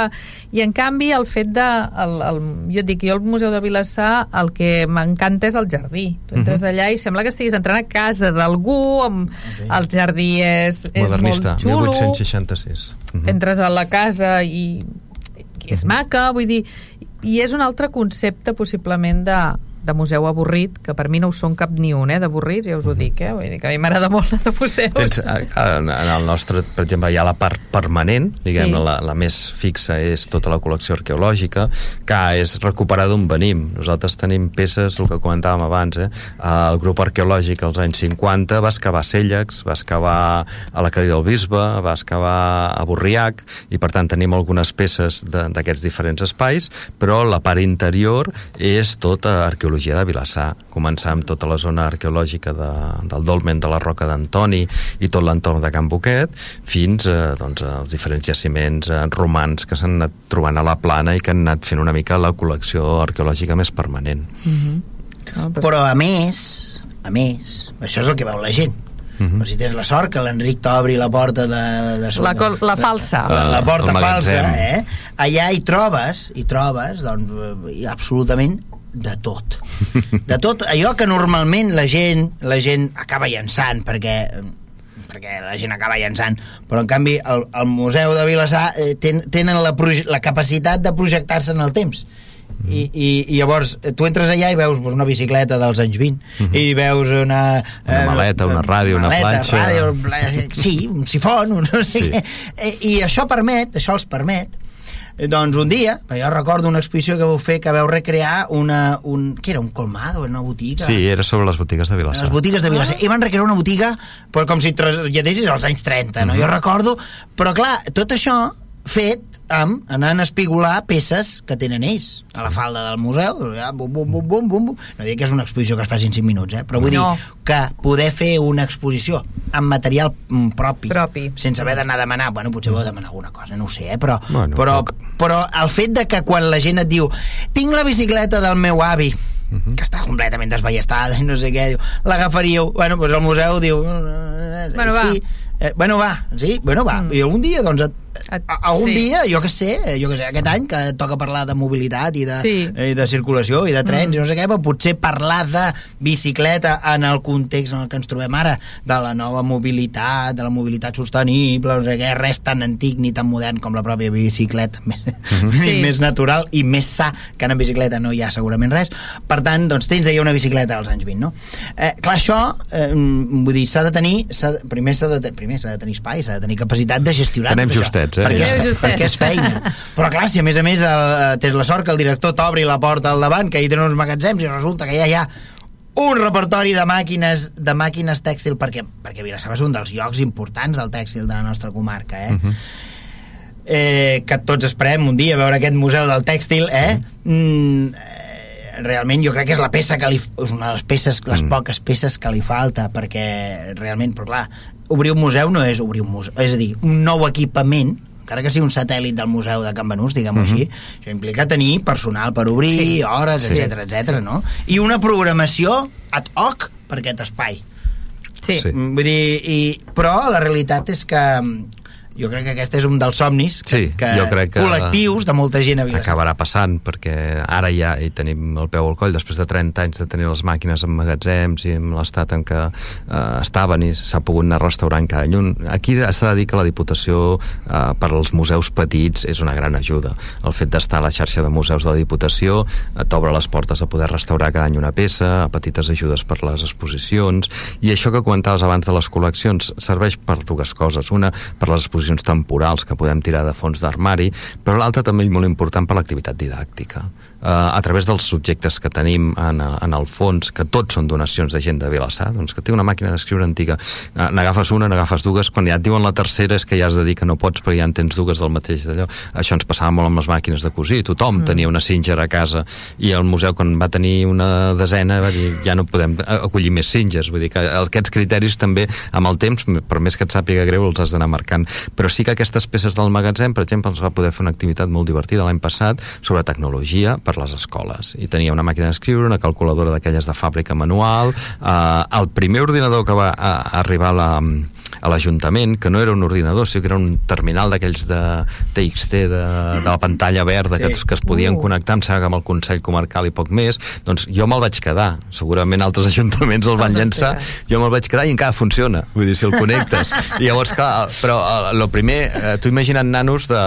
I en canvi el fet de... El, el, jo et dic, jo al Museu de Vilassar el que m'encanta és el jardí. Tu entres uh -huh. allà i sembla que estiguis entrant a casa d'algú, amb okay. el jardí és, és Modernista, molt xulo. 1866. Uh -huh. Entres a la casa i és maca, vull dir, i és un altre concepte possiblement de, de museu avorrit, que per mi no ho són cap ni un, eh, d'avorrits, ja us ho dic, eh? Vull dir que a mi m'agrada molt anar de museus. Tens, en el nostre, per exemple, hi ha la part permanent, diguem sí. la, la més fixa és tota la col·lecció arqueològica, que és recuperar d'on venim. Nosaltres tenim peces, el que comentàvem abans, eh? el grup arqueològic als anys 50 va excavar Cèllex, va excavar a la Cadira del Bisbe, va excavar a Borriac, i per tant tenim algunes peces d'aquests diferents espais, però la part interior és tota arqueològica arqueologia de Vilassar, començar amb tota la zona arqueològica de, del dolmen de la Roca d'Antoni i tot l'entorn de Can Boquet, fins eh, doncs, als diferents jaciments eh, romans que s'han anat trobant a la plana i que han anat fent una mica la col·lecció arqueològica més permanent. Mm -hmm. però... però a més, a més, això és el que veu la gent, Uh -huh. però si tens la sort que l'Enric t'obri la porta de, de la, la falsa la, la porta falsa eh? allà hi trobes hi trobes doncs, absolutament de tot. De tot allò que normalment la gent, la gent acaba llançant, perquè perquè la gent acaba llançant, però en canvi el, el Museu de Vilassar eh, ten, tenen la, la capacitat de projectar-se en el temps. I, i, i llavors eh, tu entres allà i veus pues, una bicicleta dels anys 20 mm -hmm. i veus una... Una eh, maleta, una ràdio, una, maleta, planxa... Ràdio, sí, un sifon, un no sé sí. què. I això permet, això els permet Eh, doncs un dia, jo recordo una exposició que vau fer que vau recrear una, un, què era, un colmado, una botiga? Sí, era sobre les botigues de Vilassar. Les botigues de Vilassar. Ah. I van recrear una botiga però com si traslladessis als anys 30, no? Uh -huh. Jo recordo, però clar, tot això fet amb anant a espigolar peces que tenen ells a la falda del museu ja, bum, bum, bum, bum, bum, bum. no dic que és una exposició que es faci en 5 minuts eh? però vull no. dir que poder fer una exposició amb material mm, propi, propi. sense haver d'anar a demanar bueno, potser vau demanar alguna cosa, no ho sé eh? però, bueno, però, poc. però el fet de que quan la gent et diu tinc la bicicleta del meu avi Uh -huh. que està completament desballestada i no sé què, diu, l'agafaríeu bueno, doncs el museu diu bueno, sí, va. eh, bueno va, sí, bueno va mm. i algun dia doncs et, algun sí. dia, jo que sé, jo que sé, aquest any que toca parlar de mobilitat i de, sí. i de circulació i de trens mm. i no sé què, però potser parlar de bicicleta en el context en el que ens trobem ara, de la nova mobilitat, de la mobilitat sostenible, no sé què, res tan antic ni tan modern com la pròpia bicicleta, més, mm -hmm. sí. més natural i més sa que en bicicleta no hi ha segurament res. Per tant, doncs tens allà una bicicleta als anys 20, no? Eh, clar, això, eh, vull dir, s'ha de tenir, primer s'ha de, primer s'ha de tenir espai, s'ha de tenir capacitat de gestionar Tenem justets, eh? Perquè, és, perquè és feina. Però clar, si a més a més el, tens la sort que el director t'obri la porta al davant, que hi tenen uns magatzems i resulta que ja hi ha un repertori de màquines de màquines tèxtil perquè, perquè Vilassar és un dels llocs importants del tèxtil de la nostra comarca eh? Uh mhm. -huh. eh, que tots esperem un dia veure aquest museu del tèxtil eh? Sí. Mm, eh, realment jo crec que és la peça que li, és una de les peces, les mm. poques peces que li falta perquè realment, però clar obrir un museu no és obrir un museu és a dir, un nou equipament encara que sigui un satèl·lit del museu de Can Benús, diguem-ho uh mhm. -huh. així, això implica tenir personal per obrir, sí. hores, etc sí. etc. no? I una programació ad hoc per aquest espai. Sí. sí. Vull dir, i, però la realitat és que jo crec que aquest és un dels somnis que, sí, que, jo crec que col·lectius de molta gent a Vilassar. Acabarà passant, perquè ara ja hi tenim el peu al coll, després de 30 anys de tenir les màquines en magatzems i en l'estat en què eh, estaven i s'ha pogut anar restaurant cada any. Aquí s'ha de dir que la Diputació eh, per als museus petits és una gran ajuda. El fet d'estar a la xarxa de museus de la Diputació eh, t'obre les portes a poder restaurar cada any una peça, a petites ajudes per les exposicions, i això que comentaves abans de les col·leccions serveix per dues coses. Una, per les exposicions temporals que podem tirar de fons d'armari, però l'altra també molt important per l'activitat didàctica eh, a través dels subjectes que tenim en, en el fons, que tots són donacions de gent de Vilassar, doncs que té una màquina d'escriure antiga, eh, n'agafes una, n'agafes dues, quan ja et diuen la tercera és que ja has de dir que no pots perquè ja en tens dues del mateix d'allò. Això ens passava molt amb les màquines de cosir, tothom mm. tenia una Singer a casa i el museu quan va tenir una desena va dir ja no podem acollir més Singers, vull dir que aquests criteris també amb el temps, per més que et sàpiga greu, els has d'anar marcant. Però sí que aquestes peces del magatzem, per exemple, ens va poder fer una activitat molt divertida l'any passat sobre tecnologia per per les escoles. I tenia una màquina d'escriure, una calculadora d'aquelles de fàbrica manual, eh, el primer ordinador que va a, a arribar a la, a l'Ajuntament, que no era un ordinador, sinó que era un terminal d'aquells de TXT, de, de la pantalla verda, sí. que, es, que es podien uh. connectar, em sembla que amb el Consell Comarcal i poc més, doncs jo me'l vaig quedar. Segurament altres ajuntaments el van llançar, jo me'l vaig quedar i encara funciona, vull dir, si el connectes. I llavors, clar, però el eh, primer, eh, tu imagina't nanos de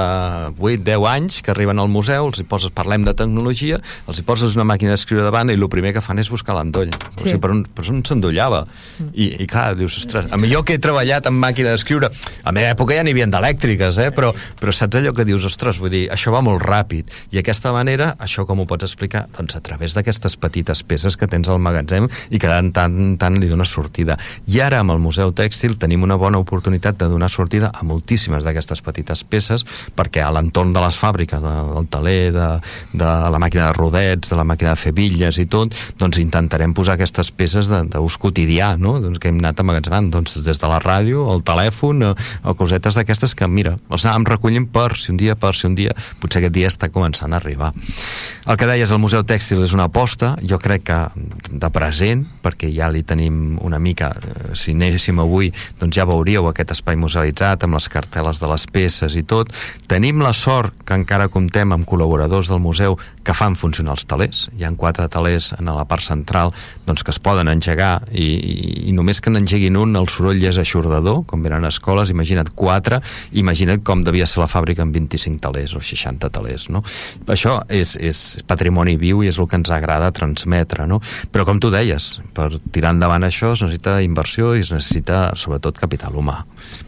8-10 anys que arriben al museu, els hi poses, parlem de tecnologia, els hi poses una màquina d'escriure davant i el primer que fan és buscar l'endoll. Sí. O sigui, per on, per on s'endollava? Mm. I, I clar, dius, ostres, a mi jo que he treballat treballat amb màquina d'escriure. A la meva època ja n'hi havia d'elèctriques, eh? però, però saps allò que dius, ostres, vull dir, això va molt ràpid. I aquesta manera, això com ho pots explicar? Doncs a través d'aquestes petites peces que tens al magatzem i que tant, tant, tant li dones sortida. I ara amb el Museu Tèxtil tenim una bona oportunitat de donar sortida a moltíssimes d'aquestes petites peces perquè a l'entorn de les fàbriques, de, del taler, de, de la màquina de rodets, de la màquina de fer bitlles i tot, doncs intentarem posar aquestes peces d'ús quotidià, no? doncs que hem anat amagatzemant doncs, des de la ràdio ràdio, el telèfon o, o cosetes d'aquestes que, mira, els anàvem recollint per si un dia, per si un dia, potser aquest dia està començant a arribar. El que deies, el Museu Tèxtil és una aposta, jo crec que de present, perquè ja li tenim una mica, eh, si anéssim avui, doncs ja veuríeu aquest espai musealitzat amb les carteles de les peces i tot. Tenim la sort que encara comptem amb col·laboradors del museu que fan funcionar els talers. Hi han quatre talers en la part central doncs, que es poden engegar i, i, i només que n'engeguin un el soroll és aixordador, com venen a escoles, imagina't quatre, imagina't com devia ser la fàbrica amb 25 talers o 60 talers. No? Això és, és patrimoni viu i és el que ens agrada transmetre. No? Però com tu deies, per tirar endavant això es necessita inversió i es necessita sobretot capital humà.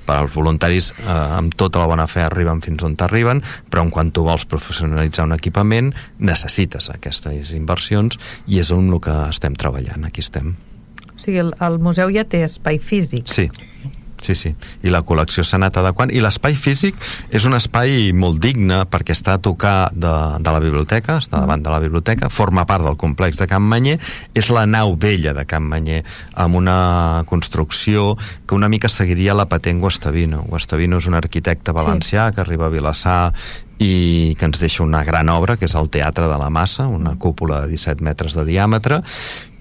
Per als voluntaris eh, amb tota la bona fe arriben fins on t'arriben, però en quan tu vols professionalitzar un equipament necessites aquestes inversions i és on el que estem treballant, aquí estem. O sigui, el, el museu ja té espai físic. Sí, Sí, sí, i la col·lecció s'ha anat adequant. I l'espai físic és un espai molt digne perquè està a tocar de, de la biblioteca, està davant de la biblioteca forma part del complex de Can Manyer. És la nau vella de Can Manyer amb una construcció que una mica seguiria la patent Guastavino. Guastavino és un arquitecte valencià sí. que arriba a Vilassar i que ens deixa una gran obra, que és el Teatre de la Massa, una cúpula de 17 metres de diàmetre,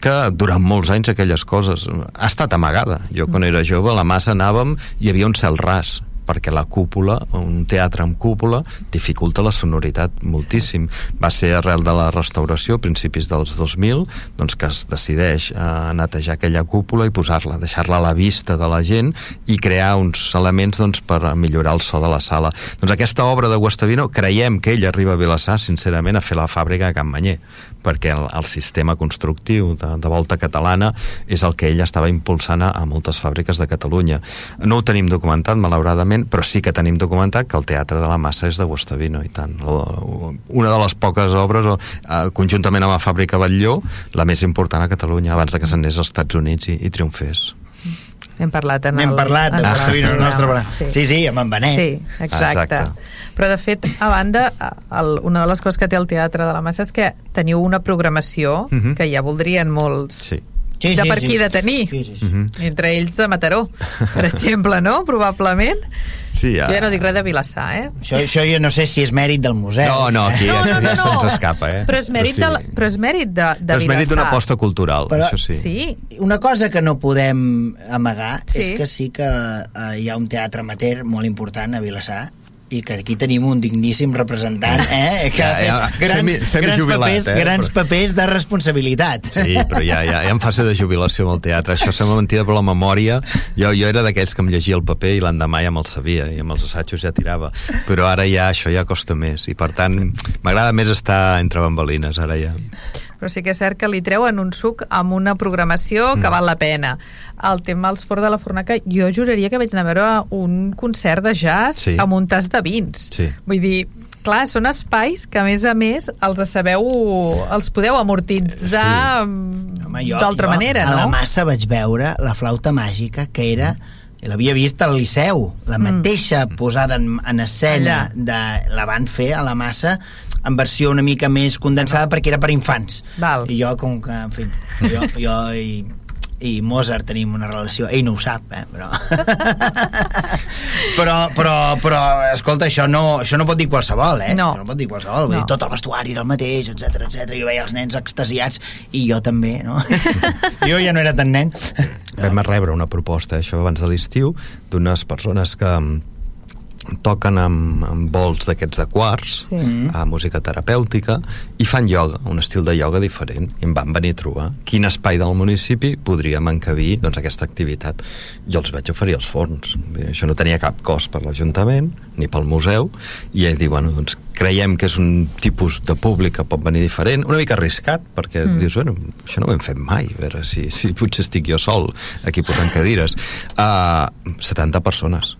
que durant molts anys aquelles coses ha estat amagada. Jo quan era jove a la Massa anàvem i hi havia un cel ras perquè la cúpula, un teatre amb cúpula, dificulta la sonoritat moltíssim. Va ser arrel de la restauració, a principis dels 2000, doncs que es decideix a eh, netejar aquella cúpula i posar-la, deixar-la a la vista de la gent i crear uns elements doncs, per millorar el so de la sala. Doncs aquesta obra de Guastavino creiem que ell arriba a Vilassar, sincerament, a fer la fàbrica de Can Manyer, perquè el, el sistema constructiu de, de volta catalana és el que ell estava impulsant a, a moltes fàbriques de Catalunya. No ho tenim documentat, malauradament, però sí que tenim documentat que el Teatre de la Massa és de Guastavino i tant. Una de les poques obres, eh, conjuntament amb la Fàbrica Batlló, la més important a Catalunya, abans de que s'anés als Estats Units i, i triomfés. Hem parlat en Hem el, parlat de Guastavino, el nostre... Sí. sí, sí, amb en Benet. Sí, exacte. exacte. Però, de fet, a banda, el, una de les coses que té el Teatre de la Massa és que teniu una programació uh mhm. -huh. que ja voldrien molts... Sí Sí, de sí, per sí. qui de tenir. Sí, sí, sí. Mhm. Entre ells de Mataró, per exemple, no? Probablement. Sí, ja. Jo ja no dic res de Vilassar, eh? Això, això jo no sé si és mèrit del museu. No, no, aquí No, ja, no, no, ja no. se'ns escapa, eh? Però és mèrit, sí. de, la- però és mèrit de, de Però és mèrit d'una aposta cultural, Però- això sí. Sí, Una cosa que no podem amagar Sí. és que sí que eh, hi ha un teatre amateur molt important a Vilassar i que aquí tenim un digníssim representant eh, que Ja, ha fet ja, grans, semi- grans, semijubilat, papers, eh, grans però- papers de responsabilitat Sí, però ja, ja, ja en fase de jubilació amb el teatre. Això sembla mentida, però la memòria... Jo, jo era d'aquells que em llegia el paper i l'endemà ja me'l sabia, i amb els assajos ja tirava. Però ara ja això ja costa més, i per tant m'agrada més estar entre bambalines, ara ja. Però sí que és cert que li treuen un suc amb una programació que Mm. val la pena. El tema dels Fort de la Fornaca, jo juraria que vaig anar a veure un concert de jazz Sí. amb un tas de vins. Sí. Vull dir, clar, són espais que a més a més els sabeu, els podeu amortitzar jo- d'altra manera, a la no? massa vaig veure la flauta màgica que era l'havia vist al Liceu la mateixa posada en, en escena Mm. Allà. de, la van fer a la massa en versió una mica més condensada perquè era per infants Val. i jo com que en fi jo, jo i, i Mozart tenim una relació ell no ho sap eh, però però, però, però escolta, això no, això no pot dir qualsevol eh? No. Això no pot dir qualsevol Vull No. dir, tot el vestuari era el mateix, etc etc. jo veia els nens extasiats i jo també no? jo ja no era tan nen Vam rebre una proposta, això abans de l'estiu, d'unes persones que toquen amb, amb vols d'aquests de quarts, Sí. Mm. a música terapèutica, i fan ioga, un estil de ioga diferent, i em van venir a trobar quin espai del municipi podríem encabir doncs, aquesta activitat. Jo els vaig oferir els forns. Això no tenia cap cost per l'Ajuntament, ni pel museu, i ell diu, bueno, doncs creiem que és un tipus de públic que pot venir diferent, una mica arriscat, perquè mm. dius, bueno, això no ho hem fet mai, a veure si, si potser estic jo sol aquí posant cadires. Uh, 70 persones.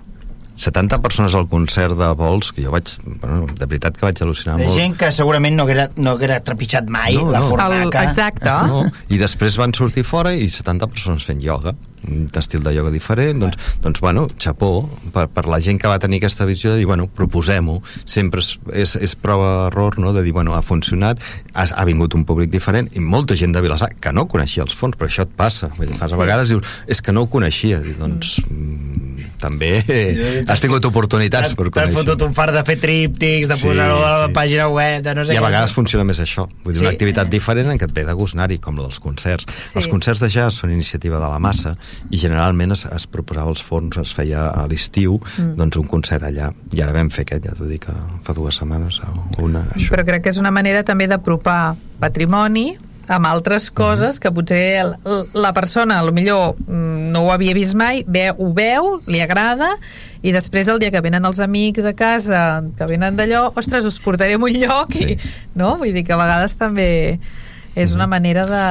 70 persones al concert de vols, que jo vaig, bueno, de veritat que vaig al·lucinar de molt. gent que segurament no haguera, no haguera trepitjat mai No, la no. fornaca El, exacte. No? I després van sortir fora i 70 persones fent ioga un estil de ioga diferent doncs, doncs bueno, xapó per, per la gent que va tenir aquesta visió de dir, bueno, proposem-ho sempre és, és, és prova-error no? de dir, bueno, ha funcionat ha, ha vingut un públic diferent i molta gent de Vilassar que no coneixia els fons, però això et passa Vull dir, fas a vegades dius, és que no ho coneixia Dic, doncs mm, també has tingut oportunitats per T'has conèixer fotut un far de fer tríptics, de Sí, posar-ho a la sí. pàgina web, de no sé i a què. vegades funciona més això vull dir, Sí. una activitat diferent en què et ve de gust anar-hi com la dels concerts Sí. els concerts de jazz són iniciativa de la massa i generalment es, es proposava als fons es feia a l'estiu mm. doncs un concert allà i ara vam fer aquest, ja t'ho dic fa dues setmanes o una, això. Però crec que és una manera també d'apropar patrimoni amb altres coses que potser la persona, a lo millor mm, no ho havia vist mai, ve, ho veu, li agrada i després el dia que venen els amics a casa que venen d'allò, ostres, us portaré a un lloc Sí. i, no? Vull dir que a vegades també és una manera de...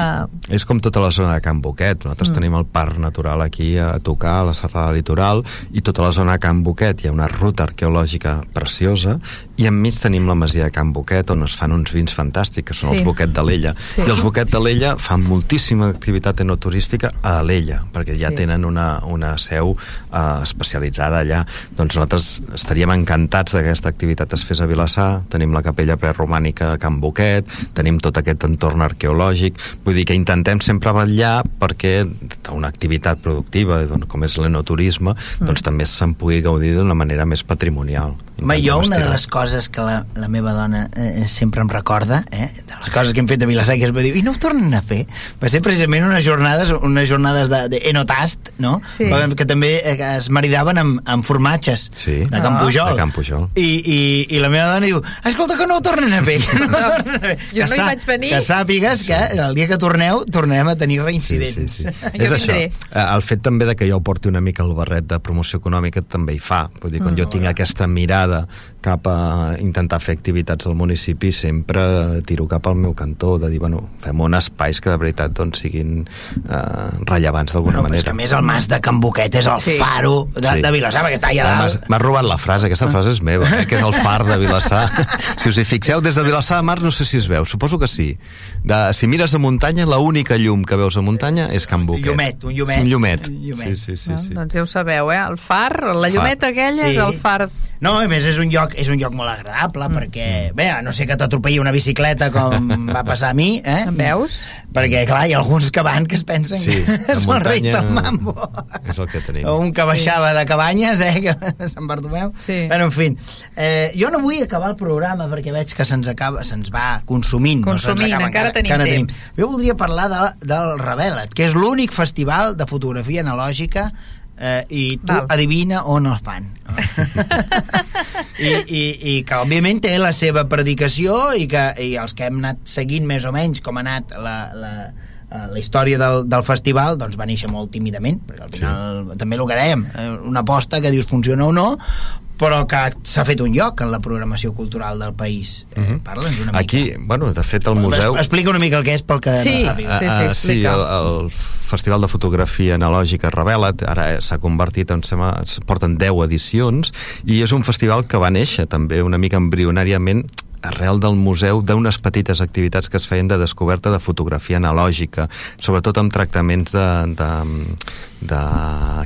És com tota la zona de Can Boquet. Nosaltres mm. tenim el parc natural aquí a tocar, a la serrada litoral, i tota la zona de Can Boquet hi ha una ruta arqueològica preciosa, i enmig tenim la masia de Can Boquet, on es fan uns vins fantàstics, que són Sí. els Boquet de l'Ella. Sí. I els Boquet de l'Ella fan moltíssima activitat enoturística a l'Ella, perquè ja Sí. tenen una, una seu eh, especialitzada allà. Doncs nosaltres estaríem encantats que aquesta activitat es fes a Vilassar, tenim la capella preromànica a Can Boquet, tenim tot aquest entorn arqueològic, vull dir que intentem sempre vetllar perquè una activitat productiva, doncs, com és l'enoturisme, Mm. doncs també se'n pugui gaudir d'una manera més patrimonial. Home, jo una de les coses que la, la meva dona eh, sempre em recorda, eh, de les coses que hem fet a Vilassar, que es va dir, i no ho tornen a fer? Va ser precisament unes jornades, unes jornades de, de Enotast, no? Sí. Que també eh, es maridaven amb, amb formatges Sí. de Can Ah. Pujol. De Can Pujol. I, i, I la meva dona diu, escolta, que no ho tornen a fer. Que no, tornen a fer. Jo que no hi vaig venir. Que sàpigues que el dia que torneu tornarem a tenir reincidents. Sí, sí, sí. És això. vindré. Eh, El fet també de que jo porti una mica el barret de promoció econòmica també hi fa. Vull dir, quan Mm. jo tinc aquesta mirada nada, cap a intentar fer activitats al municipi, sempre tiro cap al meu cantó, de dir, bueno, fem uns espais que de veritat doncs, siguin eh, rellevants d'alguna Bueno, però és que manera. a més el mas de Can Boquet és el Sí. faro de, Sí. de Vilassar, perquè està allà Ah, dalt. M'has m'has robat la frase, aquesta frase és meva, eh, que és el far de Vilassar. si us hi fixeu, des de Vilassar de Mar no sé si es veu, suposo que sí. De, si mires a muntanya, l'única llum que veus a muntanya és Can Boquet. llumet, un llumet. Un llumet. Un llumet. Sí, sí, sí. no? sí. Doncs ja ho sabeu, eh? El far, la llumeta aquella Sí. és el far... No, a més és un lloc, és un lloc molt agradable mm. perquè, bé, a no sé que t'atropelli una bicicleta com va passar a mi, eh? Em veus? perquè clar, hi ha alguns que van que es pensen Sí, que són rics del mambo és el que tenim. o un que baixava de Cabanyes eh, que, a Sant Bartomeu Sí. bueno, en fi, eh, jo no vull acabar el programa perquè veig que se'ns acaba se'ns va consumint, no Consumint, acaba, encara tenim temps. jo voldria parlar de, del Revela't que és l'únic festival de fotografia analògica eh, i tu Val. adivina on el fan I, i, i que òbviament té la seva predicació i que i els que hem anat seguint més o menys com ha anat la, la, la història del, del festival doncs va néixer molt tímidament perquè al final sí. també el que dèiem eh, una aposta que dius funciona o no però que s'ha fet un lloc en la programació cultural del país eh, Mhm. parla'ns una mica Aquí, bueno, de fet, el museu... explica una mica el que és pel que Sí. no sàpiga. Sí, sí, Ah, ah, sí, el, el Festival de Fotografia Analògica Revela't ara s'ha convertit en sembla, es porten 10 edicions i és un festival que va néixer també una mica embrionàriament arrel del museu d'unes petites activitats que es feien de descoberta de fotografia analògica, sobretot amb tractaments de, de, de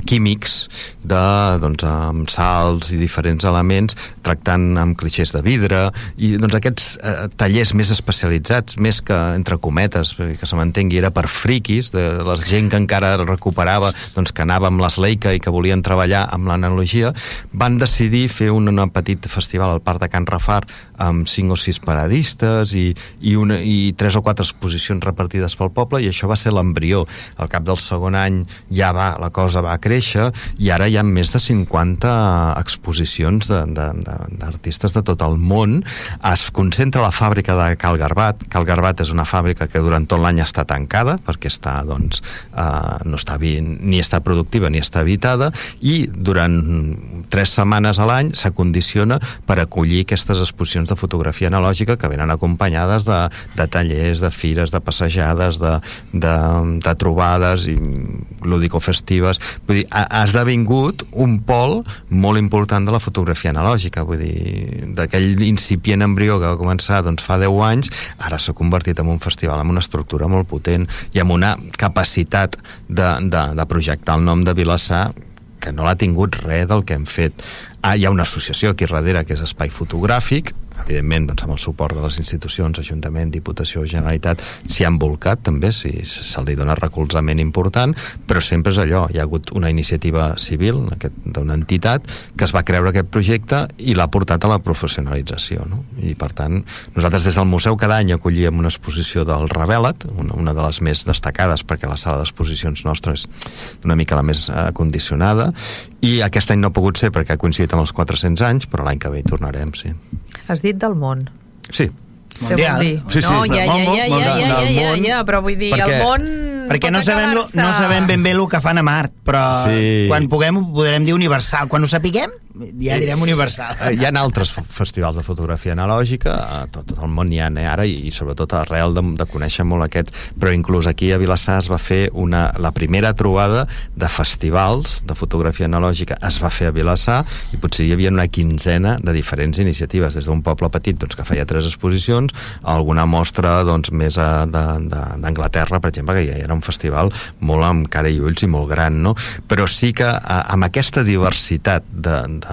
químics, de, doncs, amb salts i diferents elements, tractant amb clixés de vidre, i doncs aquests eh, tallers més especialitzats, més que, entre cometes, perquè que se m'entengui, era per friquis, de la gent que encara recuperava, doncs que anava amb les Leica i que volien treballar amb l'analogia, van decidir fer un, un petit festival al Parc de Can Rafar amb cinc o sis paradistes i, i, una, i tres o quatre exposicions repartides pel poble i això va ser l'embrió. Al cap del segon any ja va, la cosa va créixer i ara hi ha més de 50 exposicions de- de- de- d'artistes de, de tot el món. Es concentra la fàbrica de Cal Garbat. Cal Garbat és una fàbrica que durant tot l'any està tancada perquè està, doncs, eh, no està ni està productiva ni està habitada i durant tres setmanes a l'any s'acondiciona per acollir aquestes exposicions de fotografia analògica que venen acompanyades de, de tallers, de fires, de passejades, de, de, de trobades i lúdico-festives. Vull dir, ha, ha esdevingut un pol molt important de la fotografia analògica. Vull dir, d'aquell incipient embrió que va començar doncs, fa 10 anys, ara s'ha convertit en un festival amb una estructura molt potent i amb una capacitat de, de, de projectar el nom de Vilassar que no l'ha tingut res del que hem fet. Ah, hi ha una associació aquí darrere que és Espai Fotogràfic, evidentment doncs, amb el suport de les institucions, Ajuntament, Diputació, Generalitat, s'hi han volcat també, si se li dona recolzament important, però sempre és allò, hi ha hagut una iniciativa civil d'una entitat que es va creure aquest projecte i l'ha portat a la professionalització, no? I per tant, nosaltres des del museu cada any acollíem una exposició del Revela't, una, una de les més destacades perquè la sala d'exposicions nostra és una mica la més eh, condicionada i aquest any no ha pogut ser perquè ha coincidit amb els 400 anys, però l'any que ve hi tornarem, sí. Has dit del món. Sí, dir? Sí, sí, no, ja, ja, ja, ja, ja, ja, ja, però vull dir, perquè- el món perquè no sabem, lo, no sabem ben bé el que fan a Mart, però Sí. quan puguem ho podrem dir universal. Quan ho sapiguem, ja direm universal. Eh, Hi ha altres festivals de fotografia analògica, a tot, tot el món n'hi ha eh, ara, i, i sobretot arrel de, de conèixer molt aquest, però inclús aquí a Vilassar es va fer una, la primera trobada de festivals de fotografia analògica es va fer a Vilassar i potser hi havia una quinzena de diferents iniciatives, des d'un poble petit doncs, que feia tres exposicions, alguna mostra doncs, més d'Anglaterra, per exemple, que ja era un festival molt amb cara i ulls i molt gran, no? però sí que a, amb aquesta diversitat de, de,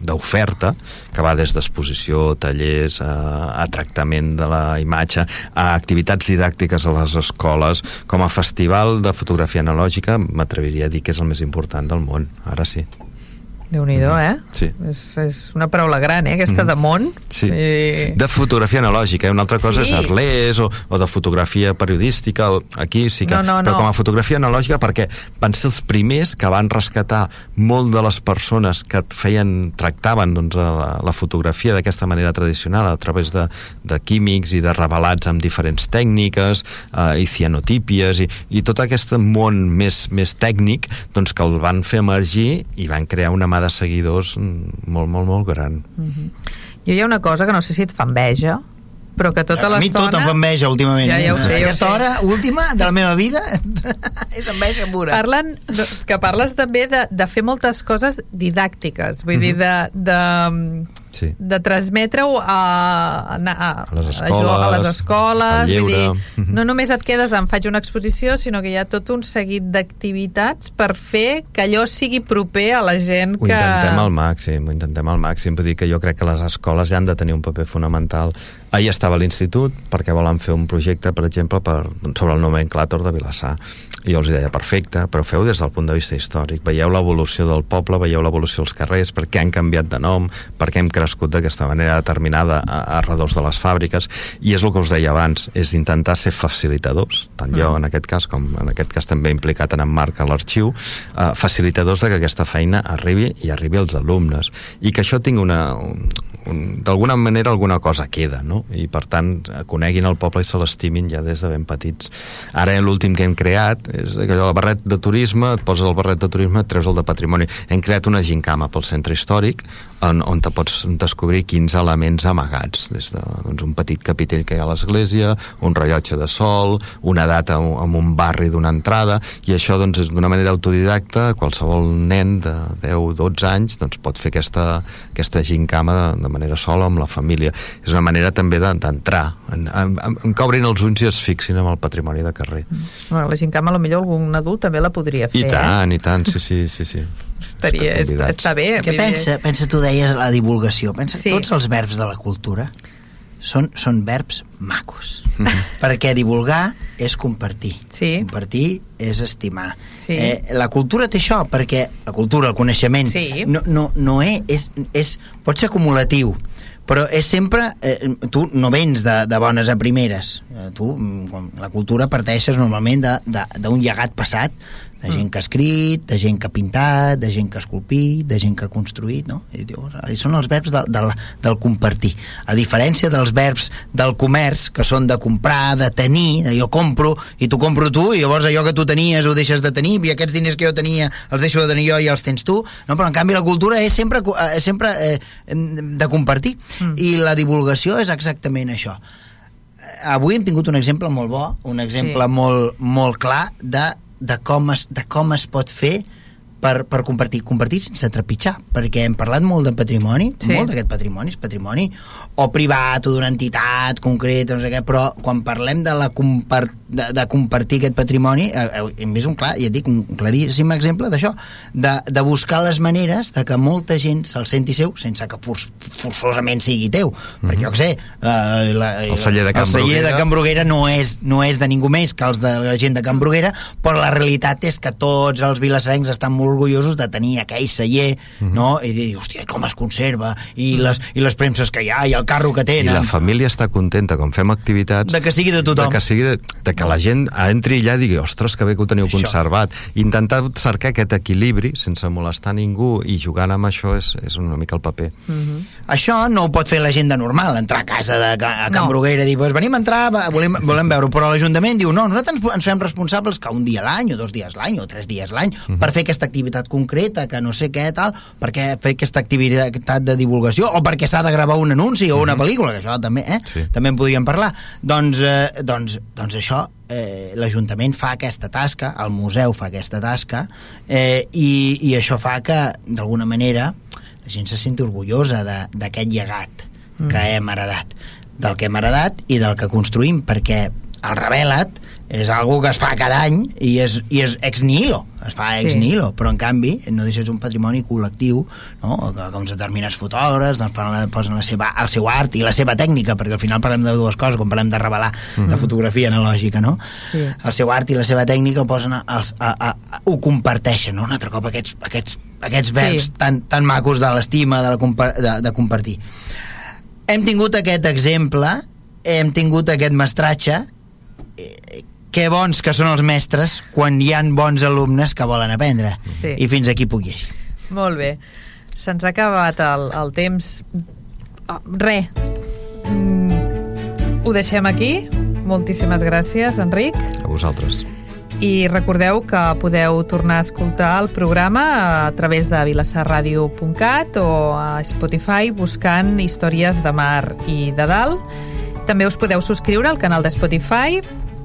d'oferta que va des d'exposició, tallers a, a tractament de la imatge a activitats didàctiques a les escoles. Com a festival de fotografia analògica m'atreviria a dir que és el més important del món, ara sí déu nhi eh? Sí. És, és una paraula gran, eh? Aquesta de món. Sí. I... De fotografia analògica, eh? una altra cosa Sí. és arlers o, o de fotografia periodística, o aquí sí que... No, no, però no. com a fotografia analògica perquè van ser els primers que van rescatar molt de les persones que et feien, tractaven doncs, la, la fotografia d'aquesta manera tradicional a través de, de químics i de revelats amb diferents tècniques eh, i cianotípies i, i tot aquest món més, més tècnic doncs, que el van fer emergir i van crear una mà de seguidors mm, molt, molt, molt gran. Jo hi ha una cosa que no sé si et fa enveja, però que tota a mi l'estona... tot em fa enveja últimament. Ja, ja ho eh? sé, ja ho Aquesta sé. hora última de la meva vida és enveja pura. Parlen, que parles també de, de fer moltes coses didàctiques, vull dir, de, de, Sí. de transmetre-ho a, a, a, A les escoles, a les escoles, vull dir, no només et quedes en faig una exposició, sinó que hi ha tot un seguit d'activitats per fer que allò sigui proper a la gent Ho que... intentem al màxim, ho intentem al màxim. Vull dir que jo crec que les escoles ja han de tenir un paper fonamental Ahir estava a l'institut perquè volen fer un projecte, per exemple, per, sobre el nomenclàtor de Vilassar. I jo els deia, perfecte, però feu des del punt de vista històric. Veieu l'evolució del poble, veieu l'evolució dels carrers, per què han canviat de nom, per què hem crescut d'aquesta manera determinada a, a redors de les fàbriques, i és el que us deia abans, és intentar ser facilitadors, tant jo en aquest cas com en aquest cas també implicat en Marc a l'arxiu, eh, facilitadors de que aquesta feina arribi i arribi als alumnes, i que això tingui una, un, d'alguna manera alguna cosa queda, no? I per tant coneguin el poble i se l'estimin ja des de ben petits. Ara l'últim que hem creat és allò, el barret de turisme, et poses el barret de turisme, treus el de patrimoni. Hem creat una gincama pel centre històric on, on te pots descobrir 15 elements amagats, des de doncs, un petit capitell que hi ha a l'església, un rellotge de sol, una data amb un barri d'una entrada, i això doncs, d'una manera autodidacta, qualsevol nen de 10-12 anys doncs, pot fer aquesta, aquesta gincama de, de manera sola amb la família. És una manera també d'entrar, en, en, en, en que obrin els ulls i es fixin amb el patrimoni de carrer. Mm. Bueno, la gincama, potser algun adult també la podria fer. I tant, eh? i tant, sí, sí, sí. sí estaria, està, està bé. Què pensa, pensa, tu deies la divulgació, pensa sí. tots els verbs de la cultura són, són verbs macos. Mm -hmm. Perquè divulgar és compartir. Sí. Compartir és estimar. Sí. Eh, la cultura té això, perquè la cultura, el coneixement, sí. no, no, no és, és, és, pot ser acumulatiu, però és sempre... Eh, tu no vens de, de bones a primeres. Eh, tu, mm, la cultura parteixes normalment d'un llegat passat de gent mm. que ha escrit, de gent que ha pintat, de gent que ha esculpit, de gent que ha construït, no? I dius, són els verbs del, del, del compartir. A diferència dels verbs del comerç, que són de comprar, de tenir, de jo compro i tu compro tu, i llavors allò que tu tenies ho deixes de tenir, i aquests diners que jo tenia els deixo de tenir jo i els tens tu, no? però en canvi la cultura és sempre, és eh, sempre eh, de compartir. Mm. I la divulgació és exactament això avui hem tingut un exemple molt bo, un exemple sí. molt, molt clar de de com es, de com es pot fer per, per compartir, compartir sense trepitjar, perquè hem parlat molt de patrimoni, sí. molt d'aquest patrimoni, és patrimoni o privat o d'una entitat concreta, no sé què, però quan parlem de, la compar de, de compartir aquest patrimoni, eh, eh, hem vist un clar, ja et dic, un claríssim exemple d'això, de, de buscar les maneres de que molta gent se'l senti seu sense que for, forçosament sigui teu, mm -hmm. perquè jo què sé, eh, la, el celler de Can, el celler de Can Bruguera no és, no és de ningú més que els de la gent de Can Bruguera, però la realitat és que tots els vilassarencs estan molt orgullosos de tenir aquell celler, mm -hmm. no? I dir, hòstia, com es conserva, i, -hmm. les, i les premses que hi ha, i el carro que tenen. I la família està contenta, com fem activitats... De que sigui de tothom. De que, sigui de, de que la gent entri allà i digui, ostres, que bé que ho teniu això. conservat. Intentar cercar aquest equilibri sense molestar ningú i jugant amb això és, és una mica el paper. Mm -hmm. Això no ho pot fer la gent de normal, entrar a casa de, a Can no. Bruguera i dir, pues venim a entrar, volem, volem veure però l'Ajuntament diu, no, nosaltres ens fem responsables que un dia l'any, o dos dies l'any, o tres dies l'any, mm -hmm. per fer aquesta activitat concreta, que no sé què, tal, perquè fer aquesta activitat de divulgació, o perquè s'ha de gravar un anunci o una mhm. pel·lícula, que això també, eh? Sí. També en podríem parlar. Doncs, eh, doncs, doncs això, eh, l'Ajuntament fa aquesta tasca, el museu fa aquesta tasca, eh, i, i això fa que, d'alguna manera, la gent se senti orgullosa d'aquest llegat mm. que hem heredat del que hem heredat i del que construïm perquè el Revela't és algo que es fa cada any i és, i és ex nihilo, es fa ex sí. nihilo, però en canvi no deixes un patrimoni col·lectiu, no? que com determinats fotògrafs doncs la, posen la seva, el seu art i la seva tècnica, perquè al final parlem de dues coses, quan parlem de revelar mm -hmm. de mhm. fotografia analògica, no? Sí. El seu art i la seva tècnica el posen a, a, a, a, ho comparteixen, no? Un altre cop aquests, aquests, aquests verbs sí. tan, tan macos de l'estima, de, la, de, de compartir. Hem tingut aquest exemple, hem tingut aquest mestratge que bons que són els mestres quan hi han bons alumnes que volen aprendre. Sí. I fins aquí puc llegir. Molt bé. Se'ns ha acabat el, el temps. Oh, re. Mm, ho deixem aquí. Moltíssimes gràcies, Enric. A vosaltres. I recordeu que podeu tornar a escoltar el programa a través de vilassarradio.cat o a Spotify buscant històries de mar i de dalt. També us podeu subscriure al canal de Spotify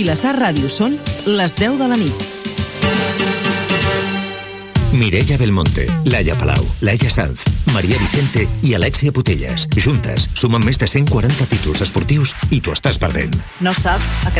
Vilassar Ràdio són les 10 de la nit. Mireia Belmonte, Laia Palau, Laia Sanz, Maria Vicente i Alexia Putelles. Juntes, sumen més de 140 títols esportius i t'ho estàs perdent. No saps a què